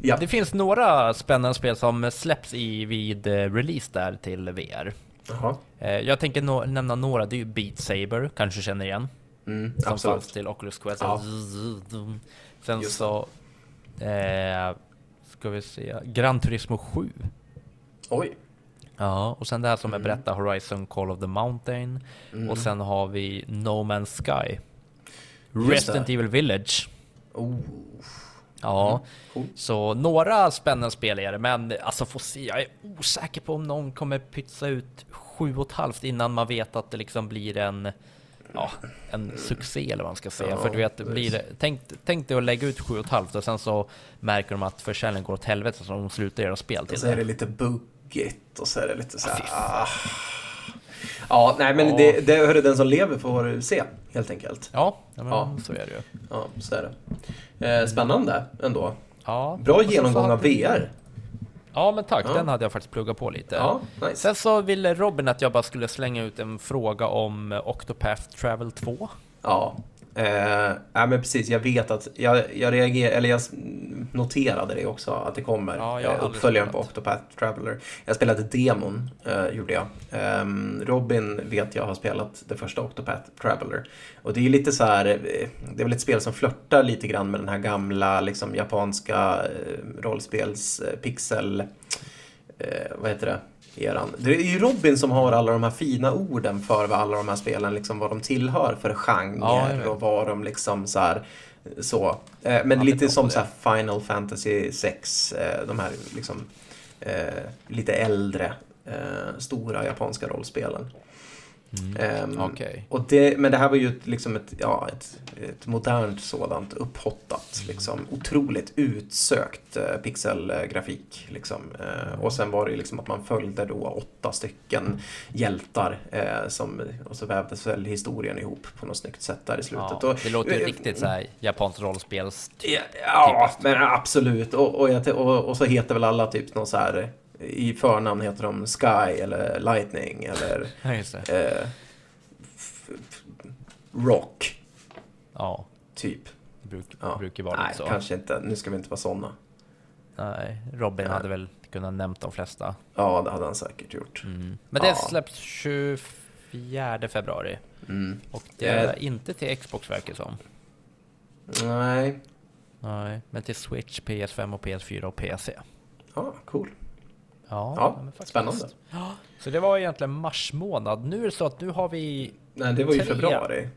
Ja. det finns några spännande spel som släpps i vid eh, release där till VR. Jaha. Eh, jag tänker nå- nämna några, det är ju Beat Saber, kanske känner igen. Mm, Som fanns absolut. till Oculus Quest. Ja. Sen Just så... Eh, ska vi se. Gran Turismo 7. Oj. Ja, och sen det här som jag Mm. berättade, Horizon Call of the Mountain. Mm. Och sen har vi No Man's Sky. Resident. Evil Village. Oh. Ja, Cool. så några spännande spel är det, men alltså får se. Jag är osäker på om någon kommer pytsa ut sju och ett halvt innan man vet att det liksom blir en Ja, en succé eller vad man ska säga. Ja, För du vet, blir det, tänk, tänk dig att lägga ut sju och ett halvt och sen så märker de att försäljningen går åt helvete så de slutar göra spel Och till så är det lite buggigt och så är det lite så här. ah. Ja, nej men Ja. det, det hörde den som lever får se helt enkelt. Ja, ja, men Ja. så är det ju. Ja, så är det. Eh, spännande ändå. Ja. Bra genomgång av VR. Ja, men tack. Ja. Den hade jag faktiskt pluggat på lite. Ja, nice. Sen så ville Robin att jag bara skulle slänga ut en fråga om Octopath Travel 2. Ja, eh, ja men precis. Jag vet att jag, jag reagerade, eller jag noterade det också att det kommer. Ja, jag eh, uppföljaren på. Octopath Traveler. Jag spelade demon, eh, gjorde jag. Ehm, Robin vet jag har spelat det första Octopath Traveler. Och det är ju lite så här, eh, det är väl ett spel som flörtar lite grann med den här gamla liksom japanska eh, rollspels eh, pixel, eh, vad heter det? Eran. Det är ju Robin som har alla de här fina orden för vad alla de här spelen, liksom vad de tillhör för genre Ja, och vad de liksom så här, så. Eh, Men Ja, lite som så här Final Fantasy 6, eh, de här liksom eh, lite äldre stora japanska rollspelen. Ehm, Okej. och det, men det här var ju ett, liksom ett, ja, ett, ett modernt sådant, upphottat, liksom, otroligt utsökt eh, pixelgrafik. Liksom. Eh, och sen var det liksom att man följde då åtta stycken hjältar eh, som, och så vävdes väl historien ihop på något snyggt sätt där i slutet. Ja, och, det låter ju riktigt så här japanskt rollspels... Ja, men absolut. Och, och, jag, och, och så heter väl alla typ någon så här, i förnamn heter de Sky eller Lightning eller. Eh, rock, Ja, typ. det bruk, Ja. brukar vara Nej, lite så. kanske inte. Nu ska vi inte vara sådana. Nej, Robin Nej. hade väl kunnat nämnt de flesta. Ja, det hade han säkert gjort. Mm. Men det Ja. släpps 24 februari. Mm. Och det är Eh. inte till Xbox verkar som. Nej. Nej, men till Switch, PS5 och PS4 och PC. Ja, cool. Ja, Ja, spännande. Ja, så det var egentligen mars månad. Nu är det så att nu har vi... Nej, det var ju Tre. februari.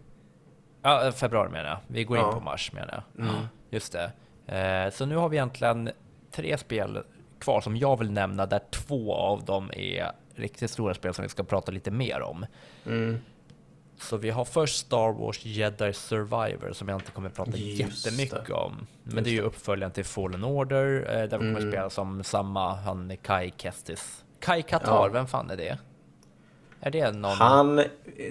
Ja, februari menar jag. Vi går Ja. in på mars menar jag. Mm. Just det. Eh, så nu har vi egentligen tre spel kvar som jag vill nämna, där två av dem är riktigt stora spel som vi ska prata lite mer om. Mm. Så vi har först Star Wars Jedi Survivor som jag inte kommer prata Just jättemycket det. om. Men Just det är ju uppföljaren till Fallen Order, eh, där vi kommer Mm. spela som samma, han Kai Kestis. Kai Katar, Ja. vem fan är det? Är det någon? Han,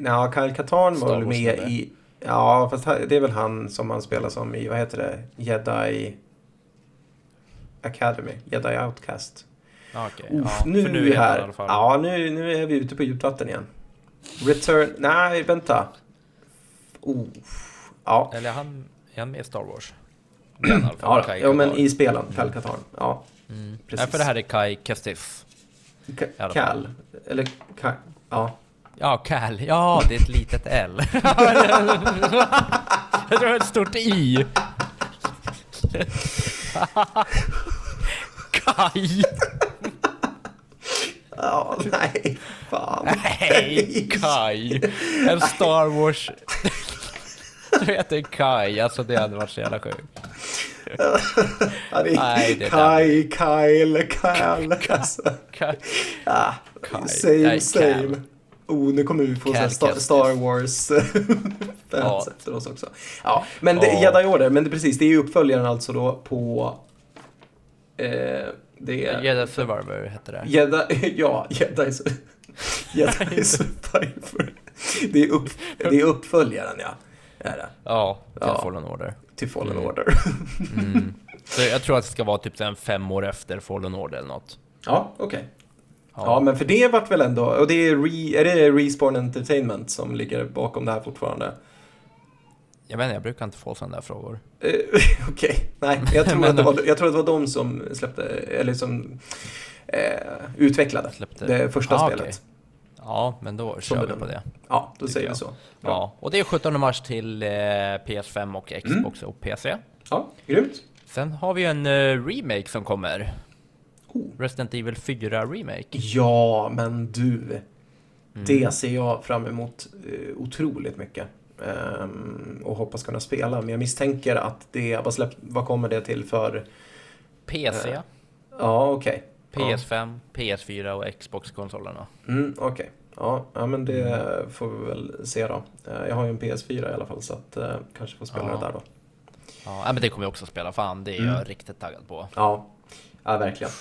ja, Katarn Star var väl med i, ja fast det är väl han som han spelar som i, vad heter det, Jedi Academy, Jedi Outcast. Okej. Uff, ja, nu är nu vi är han i här. Ja, nu, nu är vi ute på djupt vatten igen. Return, nej vänta. Oh. Ja, Eller är han, är han med i Star Wars? I alla fall, ja, Kai ja men i spelen, Kyle Katarn. Ja, Mm. precis. Nej, för det här är Kai Kestis. Ka- I alla Cal, eller Ka- ja. Ja, Cal. Ja, det är ett litet L. jag tror det är ett stort I. Kai. Ja, nej, fan. Nej, Kai. En Star Wars... Du heter Kai, alltså det hade varit så jävla sjukt. Ja, Nej, det Kai, Kyle, Kyle. Alltså, Kai. same, same. Oh, nu kommer vi få Cal Star. Star Wars fans Ja. efter oss också. Ja, men det, Ja. Jedi Order, men det, precis, det är ju uppföljaren alltså då på... Eh, det är... Jedi Survivor heter det. Jedi, ja, Jedi, Jedi Survivor. Det är, upp, det är uppföljaren, ja. Är det. Ja, till Ja. Fallen Order. Till Fallen Mm. Order. Mm. Så jag tror att det ska vara typ en fem år efter Fallen Order eller något. Ja, okej. Ja. men för det vart väl ändå, och det är, re, är det Respawn Entertainment som ligger bakom det här fortfarande? Jag vet inte, jag brukar inte få sådana där frågor. Eh, Okej, nej, jag tror, Men- att det var, jag tror att det var de som släppte, eller som eh, utvecklade Släppte. det första Ah, spelet. okej. Ja, men då Som kör vi på det. Ja, då säger vi så. Bra. Ja, och det är 17 mars till eh, PS5 och Xbox och PC. Ja, grymt. Sen har vi en eh, remake som kommer. Oh. Resident Evil 4 Remake. Ja, men du. Mm. Det ser jag fram emot eh, otroligt mycket. Ehm, och hoppas kunna spela. Men jag misstänker att det, vad, släpp, vad kommer det till för? PC, Eh, Ja, okej. PS5, PS4 och Xbox-konsolerna. Mm, Okej. Ja, ja, men det får vi väl se då. Eh, Jag har ju en PS4 i alla fall så att eh, kanske får spela Ja. det där då. Ja, men det kommer jag också spela. Fan, det är Mm. jag riktigt taggad på. Ja, ja verkligen.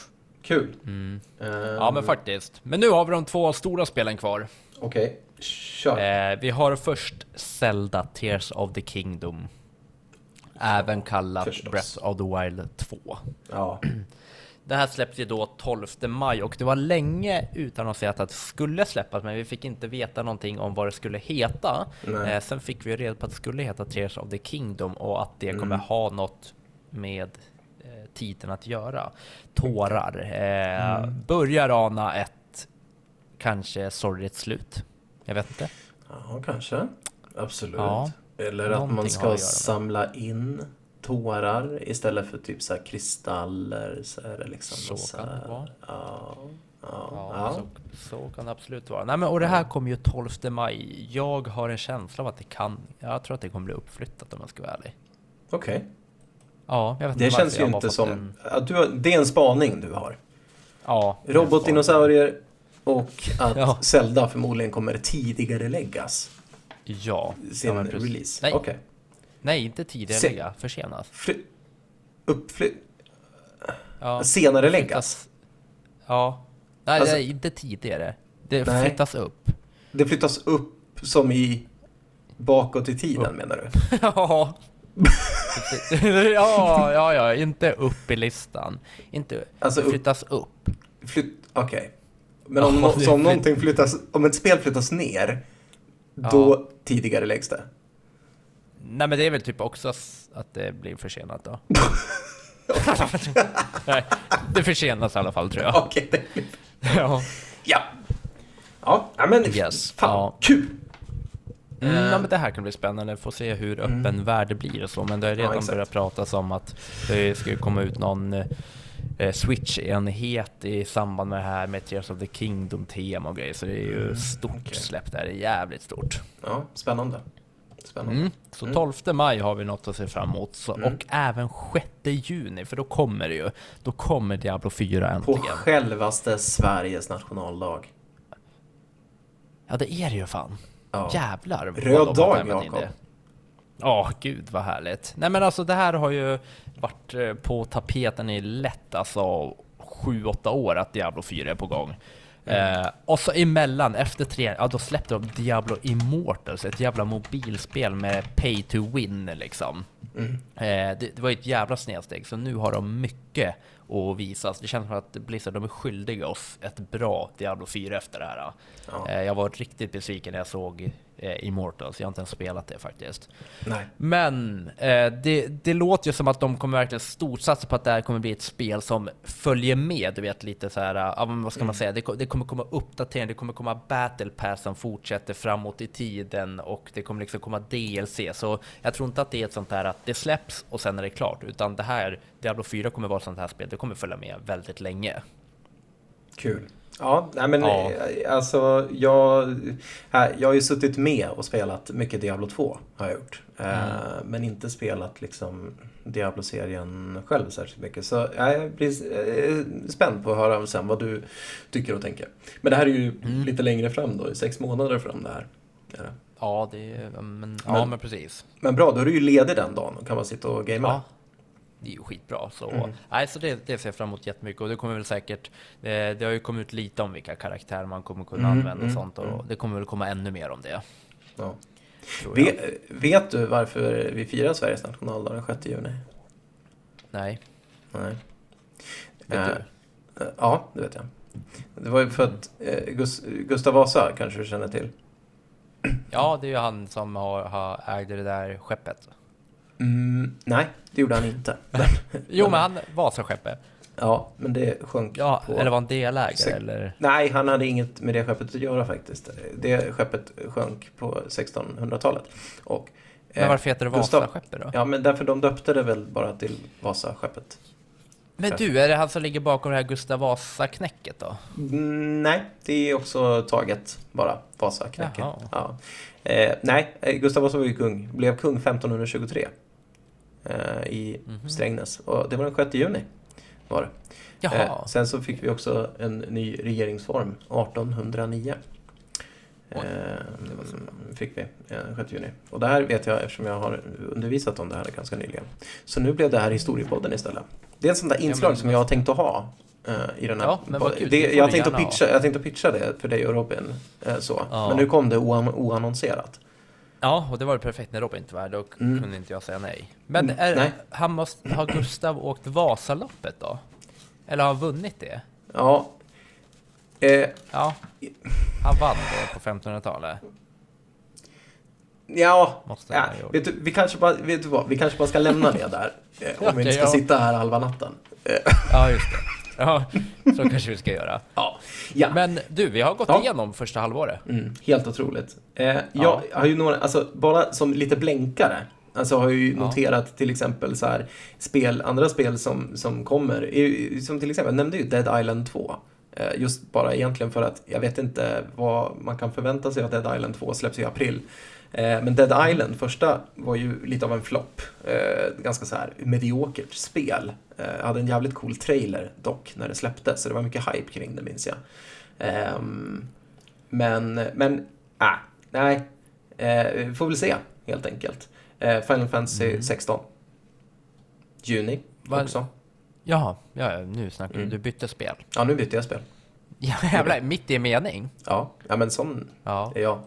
Kul. Mm. Ehm, Ja, men faktiskt. Men nu har vi de två stora spelen kvar. Okej, kör. Eh, vi har först Zelda Tears of the Kingdom. Även kallat förstås. Breath of the Wild 2. Ja. Det här släpptes ju då 12 maj och det var länge utan att säga att det skulle släppas, men vi fick inte veta någonting om vad det skulle heta. Eh, sen fick vi reda på att det skulle heta Tears of the Kingdom och att det kommer Mm. ha något med eh, titeln att göra. Tårar. Eh, Mm. Börjar ana ett kanske sorgligt slut. Jag vet inte. Ja, kanske. Absolut. Ja, Eller att man ska att samla in tårar istället för typ så här kristaller. Så är det liksom Så och kan det vara. Ja, ja, Ja. Så, så kan det absolut vara. Nej, men, och det här kommer ju 12 maj. Jag har en känsla av att det kan... Jag tror att det kommer bli uppflyttat om jag ska vara ärlig. Okej. Ja, jag vet Det inte varför känns ju inte som... En, Att du har, det är en spaning du har. ja, Robotdinosaurier och att Ja. Zelda förmodligen kommer tidigare läggas Ja. sin ja release. Nej, Okej. nej, inte tidigare Se- lägga. Försenas. Fly... Uppfly... Ja, Senare läggas. flyttas- Ja. Nej, Alltså- inte tidigare. Det Nej. flyttas upp. Det flyttas upp som i bakåt i tiden menar du? ja. ja, ja, ja, inte upp i listan. Inte, Alltså det upp- flyttas upp. Flytt... Okej. Men Ja, om, det så om någonting flyttas... Om ett spel flyttas ner, Ja. då tidigare läggs det. Nej men det är väl typ också att det blir försenat då. Nej, det försenas i alla fall tror jag. Okej. Ja. Ja. Ja, ja, men Yes. fan, Ja. kul! Mm, ja, men det här kan bli spännande, få se hur öppen värld det blir och så, men det har Ja, redan exakt. börjat pratas om att det ska komma ut någon eh, Switch-enhet i samband med det här med Tears of the Kingdom-tema och grejer, så det är ju stort okej. släpp där, det är jävligt stort. Ja, spännande. Spännande. Mm. Så Mm. 12 maj har vi något att se fram emot, så, Mm. och även 6 juni, för då kommer det ju, då kommer Diablo 4 På äntligen. självaste Sveriges nationaldag. Ja, det är det ju fan. Ja. Jävlar. Röd dag, Jakob. Ja, gud vad härligt. Nej men alltså det här har ju varit eh, på tapeten i lätt alltså 7-8 år att Diablo 4 är på gång. Mm. Eh, och så emellan, efter tre, ja då släppte de Diablo Immortals, ett jävla mobilspel med pay to win liksom. Mm. Eh, det, det var ju ett jävla snedsteg, så nu har de mycket att visa. Så det känns som att Blizzard, de är skyldiga oss ett bra Diablo 4 efter det här. Ja. Eh, jag var riktigt besviken när jag såg eh, Immortals, jag har inte ens spelat det faktiskt. Nej. Men eh, det, det låter ju som att de kommer verkligen storsatsa på att det här kommer bli ett spel som följer med, du vet lite så här, vad ska man säga, det, det kommer komma uppdateringar, det kommer komma battle pass som fortsätter framåt i tiden och det kommer liksom komma DLC, så jag tror inte att det är ett sånt här att det släpps och sen är det klart, utan det här, Diablo 4 kommer vara ett sånt här spel, det kommer följa med väldigt länge. Kul. Ja, nej men Ja. alltså jag, jag har ju suttit med och spelat mycket Diablo 2 har jag gjort. Eh, Mm. Men inte spelat liksom Diablo-serien själv särskilt mycket. Så ja, jag blir eh, spänd på att höra sen vad du tycker och tänker. Men det här är ju Mm. lite längre fram då, sex månader fram det här. Är det. Ja, det är, men, ja, Men- men precis. Men bra, då är du ju ledig den dagen och kan man sitta och gamea. Ja, det är ju skitbra. Så, Mm. nej, så det, det ser jag fram emot jättemycket. Och det kommer väl säkert, eh, det har ju kommit ut lite om vilka karaktärer man kommer kunna Mm, använda och mm, sånt. Och mm. det kommer väl komma ännu mer om det. Ja. Vet, vet du varför vi firar Sveriges nationaldag den 6 juni? Nej, Nej. vet du? Eh, Ja, det vet jag. Det var ju för att eh, Gus, Gustav Vasa kanske du känner till. Ja, det är ju han som har, har ägde det där skeppet. Mm, nej, det gjorde han inte. Jo, men han Vasaskeppet. Ja, men det sjönk Ja, på... eller var han delägare Sex- eller? Nej, han hade inget med det skeppet att göra faktiskt. Det skeppet sjönk på 1600-talet. Och, Men eh, varför heter det Vasaskeppet då? Ja, men därför de döpte det väl bara till Vasaskeppet. Men du, är det han som ligger bakom det här Gustav Vasa-knäcket då? Mm, nej, det är också taget bara, Vasaknäcket. Ja. Eh, nej, eh, Gustav Vasa var ju kung, blev kung 1523 eh, i Mhm. Strängnäs. Och det var den 6 juni. Var det. Jaha, Eh, sen så fick vi också en ny regeringsform 1809. Oj, Eh, fick vi eh, 6 juni. Och det här vet jag eftersom jag har undervisat om det här ganska nyligen. Så nu blev det här historiepodden istället. Det är ett sånt där inslag men- som jag har tänkt att ha eh, i den här Ja, men vad kul. det, jag, tänkte pitcha, jag tänkte pitcha det för dig och Robin. Eh, så. Ja. Men nu kom det oan, oannonserat. Ja, och det var ju perfekt när Robin inte var här, då Mm. kunde inte jag säga nej. Men Mm, är, nej. Han måste, har Gustav åkt Vasaloppet då? Eller har han vunnit det? Ja. Eh, Ja, han vann det på 1500-talet. ja, ja vet du, vi, kanske bara, vet du vad, vi kanske bara ska lämna det där. Eh, om vi inte ska sitta här halva natten. Eh, Ja, just det. Ja, så kanske vi ska göra. ja. ja. Men du, vi har gått Ja. igenom första halvåret. Mm, helt otroligt. Eh, jag Ja. har ju några, alltså bara som lite blänkare, alltså har jag ju noterat till exempel så här spel, andra spel som, som kommer, som till exempel, jag nämnde ju Dead Island 2. Eh, just bara egentligen för att jag vet inte vad man kan förvänta sig av Dead Island 2 släpps i april. Eh, men Dead Island, första, var ju lite av en flopp. Eh, ganska så här mediokert spel. Eh, hade en jävligt cool trailer dock när det släpptes, så det var mycket hype kring det minns jag. Ehm, men, men, äh, nej. Vi får väl se, helt enkelt. Final Fantasy Mm. 16. Juni Vad- också. Jaha, ja, nu snackar Mm. du. Du bytte spel. Ja, nu bytte jag spel. Ja, jävlar, mitt i en mening. Ja, ja men sån Ja, är jag.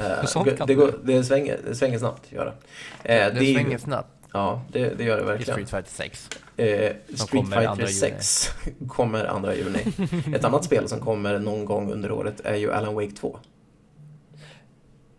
Eh, det, går, det, svänger, det svänger snabbt, gör det. Eh, det svänger snabbt Ja, det, det gör det i verkligen. Street Fighter 6. Eh, Street Fighter andra juni. 6 kommer andra juni. Ett annat spel som kommer någon gång under året är ju Alan Wake 2.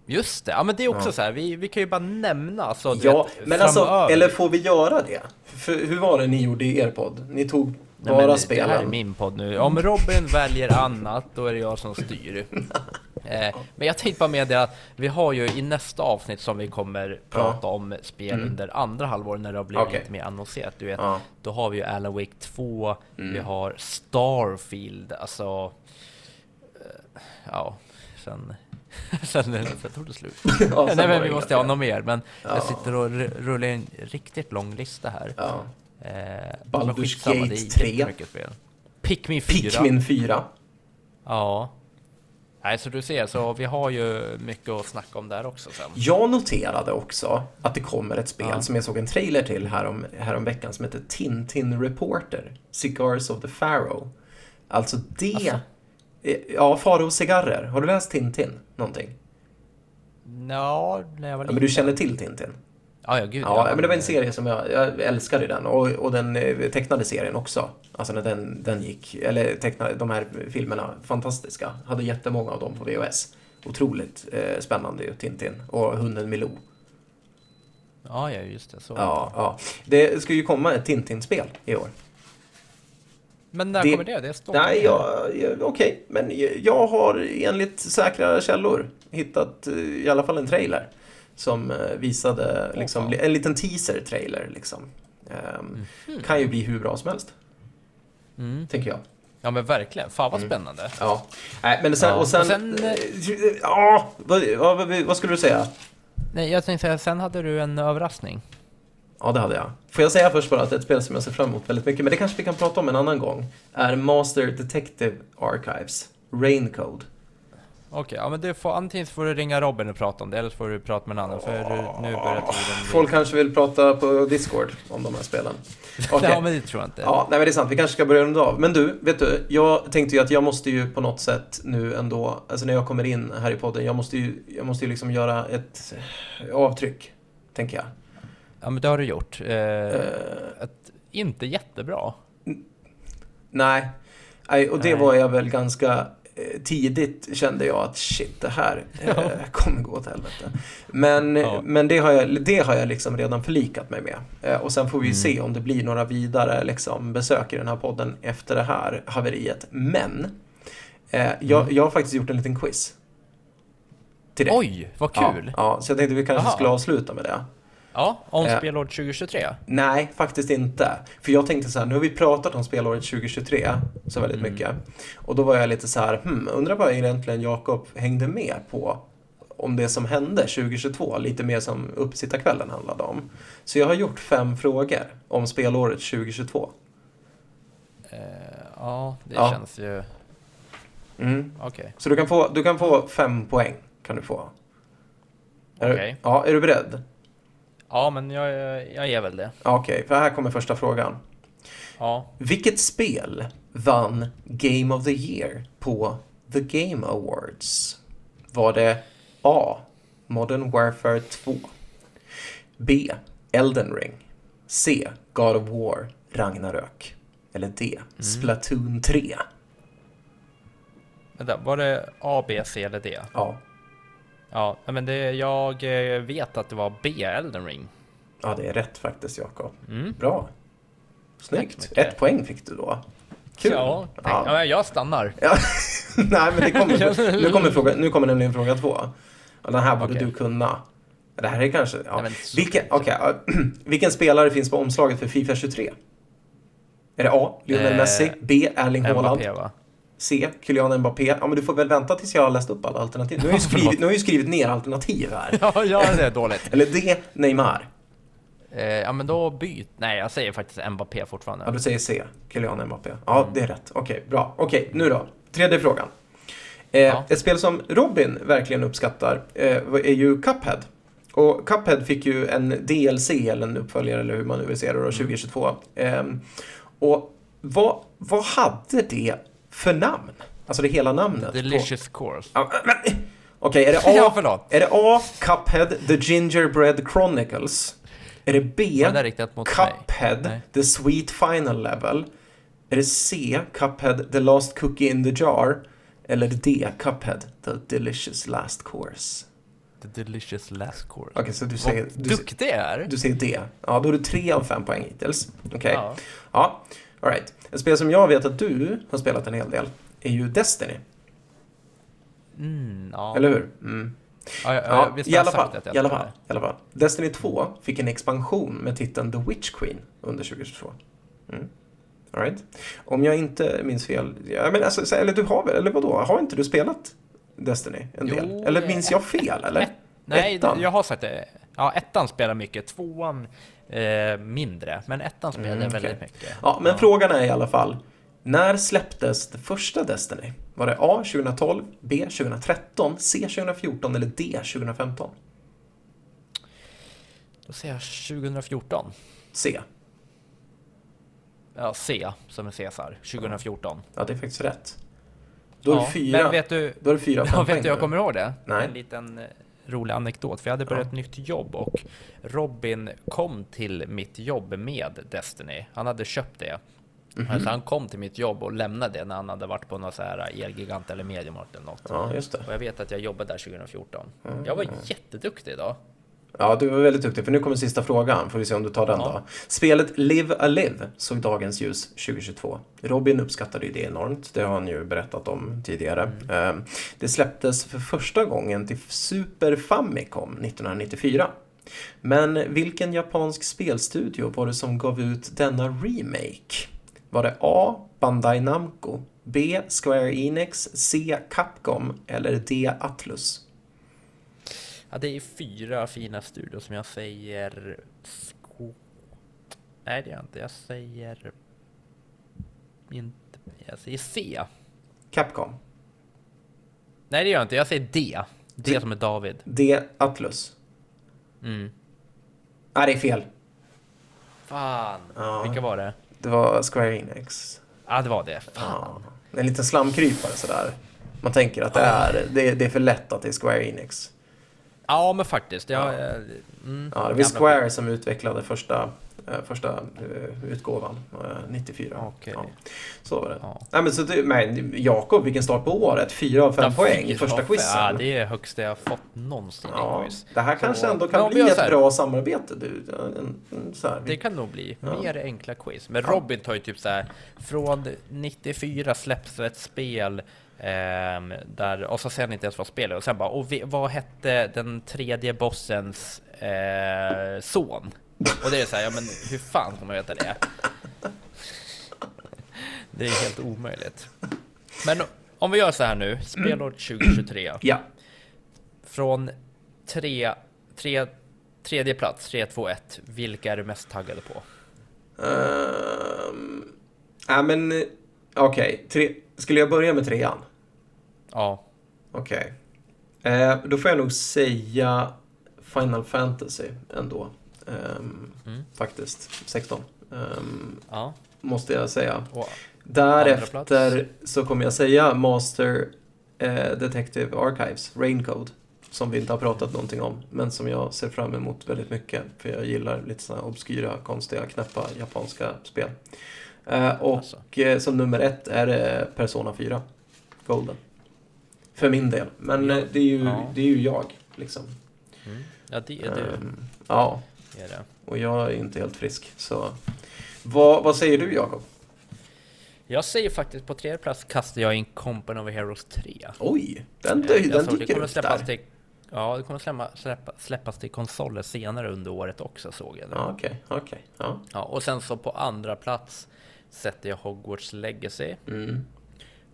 Just det, ja men det är också Ja. så här, vi, vi kan ju bara nämna alltså, Ja, vet, men alltså, framöver. eller får vi göra det? För hur var det ni gjorde i er podd? Ni tog Nej, bara men det- Det här är spelen. min podd nu. Om Robin väljer annat, då är det jag som styr. Eh, men jag tänkte bara med det att vi har ju i nästa avsnitt som vi kommer prata om spel under andra halvåret när det har blivit Okej. lite mer annonserat. Du vet, Ja. då har vi ju Alan Wake 2, vi har Starfield, alltså... Eh, ja, sen... sen, sen tog det slut. Ja, Nej men vi måste ha något mer, men Ja. jag sitter och rullar en riktigt lång lista här. Ja. Eh, Baldur's Gate det är 3. jättemycket spel. Pikmin 4. Pikmin 4. Ja. Nej, så du ser, så vi har ju mycket att snacka om där också sen. Jag noterade också att det kommer ett spel Ja. som jag såg en trailer till härom, härom veckan som heter Tintin Reporter, Cigars of the Pharaoh. Alltså det... Alltså? Eh, Ja, Faro cigarrer. Har du läst Tintin? Någonting? Ja, när jag var Ja, liten. men du känner till Tintin? Ja, ja, gud Ja, men det var en serie som jag, jag älskade den och, och den eh, tecknade serien också. Alltså när den, den gick, eller tecknade, de här filmerna, fantastiska. Hade jättemånga av dem på VHS. Otroligt eh, spännande ju, Tintin. Och hunden Milou. Ja, ja, just det. Så. Ja, ja. Det ska ju komma ett Tintin-spel i år. Men när Det- kommer det? Det står Nej, jag, jag, okej. Men jag har enligt säkra källor hittat eh, i alla fall en trailer. Som eh, visade liksom, en liten teaser-trailer liksom. Ehm, Kan ju bli hur bra som helst, Mm. tänker jag. Ja, men verkligen. Fan vad spännande. Ja. Nej, men sen, Ja. och sen... Och sen, eh, ja, vad, vad, vad skulle du säga? Nej, jag tänkte säga, sen hade du en överraskning. Ja, det hade jag. Får jag säga först bara att ett spel som jag ser fram emot väldigt mycket, men det kanske vi kan prata om en annan gång, är Master Detective Archives, Raincode. Okej, ja men du får antingen får du ringa Robin och prata om det, eller så får du prata med en annan, för du- nu börjar tiden. Folk kanske vill prata på Discord om de här spelen. Okej. Ja, men det tror jag inte. Ja, nej men det är sant. Vi kanske ska börja runda av. Men du, vet du? Jag tänkte ju att jag måste ju på något sätt nu ändå, alltså när jag kommer in här i podden, jag måste ju, jag måste ju liksom göra ett avtryck, tänker jag. Ja, men det har du gjort. Eh, ett, inte jättebra. Nej, nej och det var jag väl ganska eh, tidigt kände jag att shit, det här eh, kommer gå åt helvete. Men, Ja. men det, har jag, det har jag liksom redan förlikat mig med. Eh, och sen får vi Mm. se om det blir några vidare liksom, besök i den här podden efter det här haveriet. Men eh, jag, Mm. jag har faktiskt gjort en liten quiz. Till dig. Oj, vad kul! Ja, ja, så jag tänkte vi kanske Aha. skulle avsluta med det. Ja, om Eh. spelår 2023. Nej, faktiskt inte. För jag tänkte så här, nu har vi pratat om spelåret 2023 så väldigt Mm. mycket. Och då var jag lite så här, hmm, undrar vad egentligen Jakob hängde med på om det som hände 2022, lite mer som uppsittarkvällen handlade om. Så jag har gjort fem frågor om spelåret 2022. Eh, ja, det Ja. känns ju... Mm. Okej. Så du kan, få, du kan få fem poäng, kan du få. Okej. du, ja, är du beredd? Ja, men jag, jag är väl det. Okej, för här kommer första frågan. Ja. Vilket spel vann Game of the Year på The Game Awards? Var det A. Modern Warfare 2 B. Elden Ring C. God of War Ragnarök eller D. Splatoon 3 Vänta, var det A, B, C eller D? Ja, Ja, men det, jag eh, vet att det var B, Elden Ring. ja det är rätt faktiskt Jakob. Mm. Bra. Snyggt. Ett poäng fick du då. Kul. Ja, tänk, ja. jag stannar. Ja. Nej, men det kommer, nu, kommer fråga, nu kommer nämligen fråga två. Och den här borde Okej. du kunna. Det här är kanske... Ja. Nej, vilken, ja, vilken spelare finns på omslaget för Fifa 23? Är det A. Lionel Eh, Messi? B. Erling Haaland? C. Kylian Mbappé? Ja, men du får väl vänta tills jag har läst upp alla alternativ. Nu har jag ju skrivit, nu har jag skrivit ner alternativ här. Ja, ja, det är dåligt. Eller D. Neymar? Eh, ja, men då byt. Nej, jag säger faktiskt Mbappé fortfarande. Ja, du säger C. Kylian Mbappé. Ja, det är rätt. Okej, bra. Okej, nu då. Tredje frågan. Eh, Ja. Ett spel som Robin verkligen uppskattar eh, är ju Cuphead. Och Cuphead fick ju en DLC, eller en uppföljare, eller hur man nu vill se det, då, 2022. Ehm, och vad, vad hade det för namn? Alltså det hela namnet. på- Delicious course. Ja, men- Okej, är det A? Ja, förlåt. Är det A. Cuphead, The Gingerbread Chronicles? Är det B. Var det riktat mot? Cuphead. The Sweet Final Level? Är det C. Cuphead, The Last Cookie in the Jar? Eller D. Cuphead, The Delicious Last Course? The delicious last course. Okej, så du säger, Vad du, duktig är! du säger D. Ja, då är du tre av fem poäng hittills. Okej. Ja. Ja, alright. Ett spel som jag vet att du har spelat en hel del är ju Destiny, Mm, ja. eller hur? Mm. Ja, ja, Ja, visst i alla fall. I alla fall, i alla fall. Destiny 2 fick en expansion med titeln The Witch Queen under 2022. Mm. All right. Om jag inte minns fel, ja, men alltså, så- eller du har väl, eller vadå, har inte du spelat Destiny en del? Jo, eller eh, minns jag fel, eller? Nej, Ettan. jag har sagt det. Ja, ettan spelar mycket, tvåan eh, mindre, men ettan spelar Mm, väldigt okej. mycket. Ja, men frågan är i alla fall, när släpptes det första Destiny? Var det A 2012, B 2013, C 2014 eller D 2015? Då säger jag 2014. C. Ja, C som är Caesar, 2014. Ja, det är faktiskt rätt. Då är det ja, fyra, Men vet du, då är det fyra ja, vet du jag kommer ihåg det? Nej. En liten eh, rolig anekdot, för jag hade börjat Ja. ett nytt jobb och Robin kom till mitt jobb med Destiny. Han hade köpt det. Mhm. Alltså han kom till mitt jobb och lämnade det när han hade varit på någon så här Elgigant eller Mediamarkt eller något. Ja, just det. Och jag vet att jag jobbade där 2014. Mm. Jag var jätteduktig idag. Ja, du var väldigt duktig, för nu kommer sista frågan. Får vi se om du tar den Ja. då. Spelet Live Alive såg dagens ljus 2022. Robin uppskattade ju det enormt, det har han ju berättat om tidigare. Eh, Det släpptes för första gången till Super Famicom 1994. Men vilken japansk spelstudio var det som gav ut denna remake? Var det A. Bandai Namco, B. Square Enix, C. Capcom eller D. Atlus? Ja, det är fyra fina studior som jag säger... Sko... Nej, det är jag inte. Jag säger... Inte... Jag säger C. Capcom, Nej, det gör jag inte. Jag säger D. D, D. som är David. D. Atlus. Mm. Nej, det är fel. Fan. Ja. Vilka var det? Det var Square Enix. Ja, det var det. Ja. Fan. En liten slamkrypare sådär. Man tänker att det är, det, är- det är för lätt att det är Square Enix. Ja, men faktiskt. Jag, Ja. eh, mm, Ja, det var Square som utvecklade första, eh, första eh, utgåvan, eh, 94. Okej. Ja, så var det. Ja. Nej, men så det, men Jakob, vilken start på året. Fyra av fem Ja, poäng i första quizen. Ja, det är högsta jag fått någonsin i Ja, quiz. det här kanske Så- ändå Men kan bli ett här. bra samarbete. Du. Ja, En, en, så här. Det kan nog bli Ja. mer enkla quiz. Men. Robin tar ju typ så här från 94 släpps ett spel ehm, där, och så säger han inte ens vad spelet och sen bara, och vi, vad hette den tredje bossens eh, son? Och det är så här, ja men hur fan ska man veta det? Det är helt omöjligt. Men om vi gör så här nu, spelår 2023. Ja. Från tre, tre, tredje plats, 3, 2, 1. Vilka är du mest taggade på? Um, ja, men okej. Tre- Skulle jag börja med trean? Ja, Okej. Eh, då får jag nog säga Final Fantasy ändå. Ehm, Mm. Faktiskt. 16. Ehm, ja. måste jag säga. Och, Därefter så kommer jag säga Master eh, Detective Archives, Raincode. Som vi inte har pratat någonting om, men som jag ser fram emot väldigt mycket. För jag gillar lite sådana obskyra, konstiga, knäppa japanska spel. Eh, och Alltså. eh, som nummer ett är det Persona 4, Golden. För min del. Men Ja. eh, det, är ju, Ja. det är ju jag, liksom. mm. Ja, det är du. Ehm, ja, Det är det. och jag är inte helt frisk. Så vad, vad säger du, Jakob? Jag säger faktiskt på tredje plats kastar jag in Company of Heroes 3. Oj, den, Eh, den, det dyker kommer upp släppas där. till, Ja, det kommer släppa, släppa, släppas till konsoler senare under året också såg jag. nu. Ja, Okej, okej. Ja. Ja, och sen så på andra plats sätter jag Hogwarts Legacy. Mm,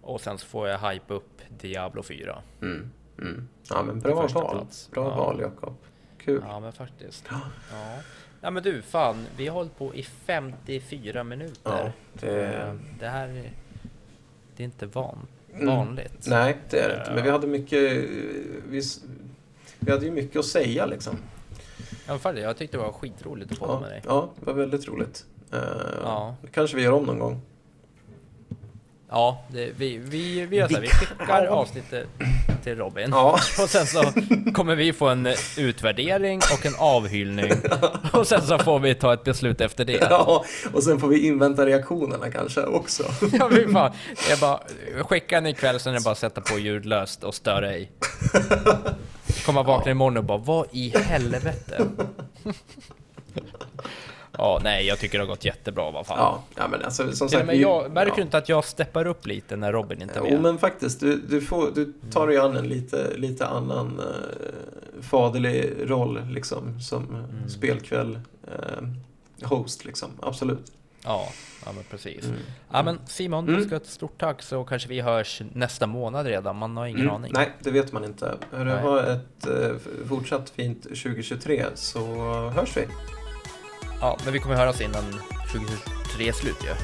Och sen så får jag hype upp Diablo 4. mm, mm. Ja, men bra val. plats. Bra Ja. val, Jakob. Kul. Ja, men faktiskt. Ja. ja, men du, fan, vi har hållit på i 54 minuter. Ja, det... Eh, Det här är, det är inte van, Mm. vanligt. Nej, det är det inte. Men vi hade mycket... Vi, vi hade ju mycket att säga liksom. Ja, jag tyckte det var skitroligt att podda Ja, med dig. ja, det var väldigt roligt. Uh, Ja. Det kanske vi gör om någon gång. Ja, det, vi, vi, vi gör så här, vi Vi- skickar Ja. avsnittet till Robin. Ja. Och sen så kommer vi få en utvärdering och en avhyllning. Och sen så får vi ta ett beslut efter det. Ja, och sen får vi invänta reaktionerna kanske också. Ja, fy fan. Jag bara, skicka en ikväll, sen är det bara att sätta på ljudlöst och störa ej. Komma vakna imorgon och bara, vad i helvete? Ja, nej, jag tycker det har gått jättebra, vad fan. Ja, ja men alltså som sagt. vi- jag, märker ja. du inte att jag steppar upp lite när Robin inte är Jo med? men faktiskt, du, du, får, du tar dig an en lite, lite annan eh, faderlig roll liksom som Mm. spelkväll eh, host liksom, absolut. Ja, ja men precis. Mm. Ja men Simon, Mm. du ska ett stort tack så kanske vi hörs nästa månad redan, man har ingen Mm, aning. Nej, det vet man inte. Hörru, ha ett eh, fortsatt fint 2023 så hörs vi. Ja, men vi kommer höras innan 2023 är slut ju. Eh,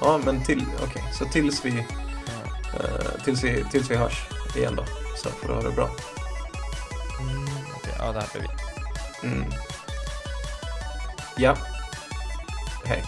ja, men till, okej, så tills vi, eh, tills vi, tills vi hörs igen då. Så får du ha det bra. Mm, okej, ja det här blir vi. Mm. Ja. Hej.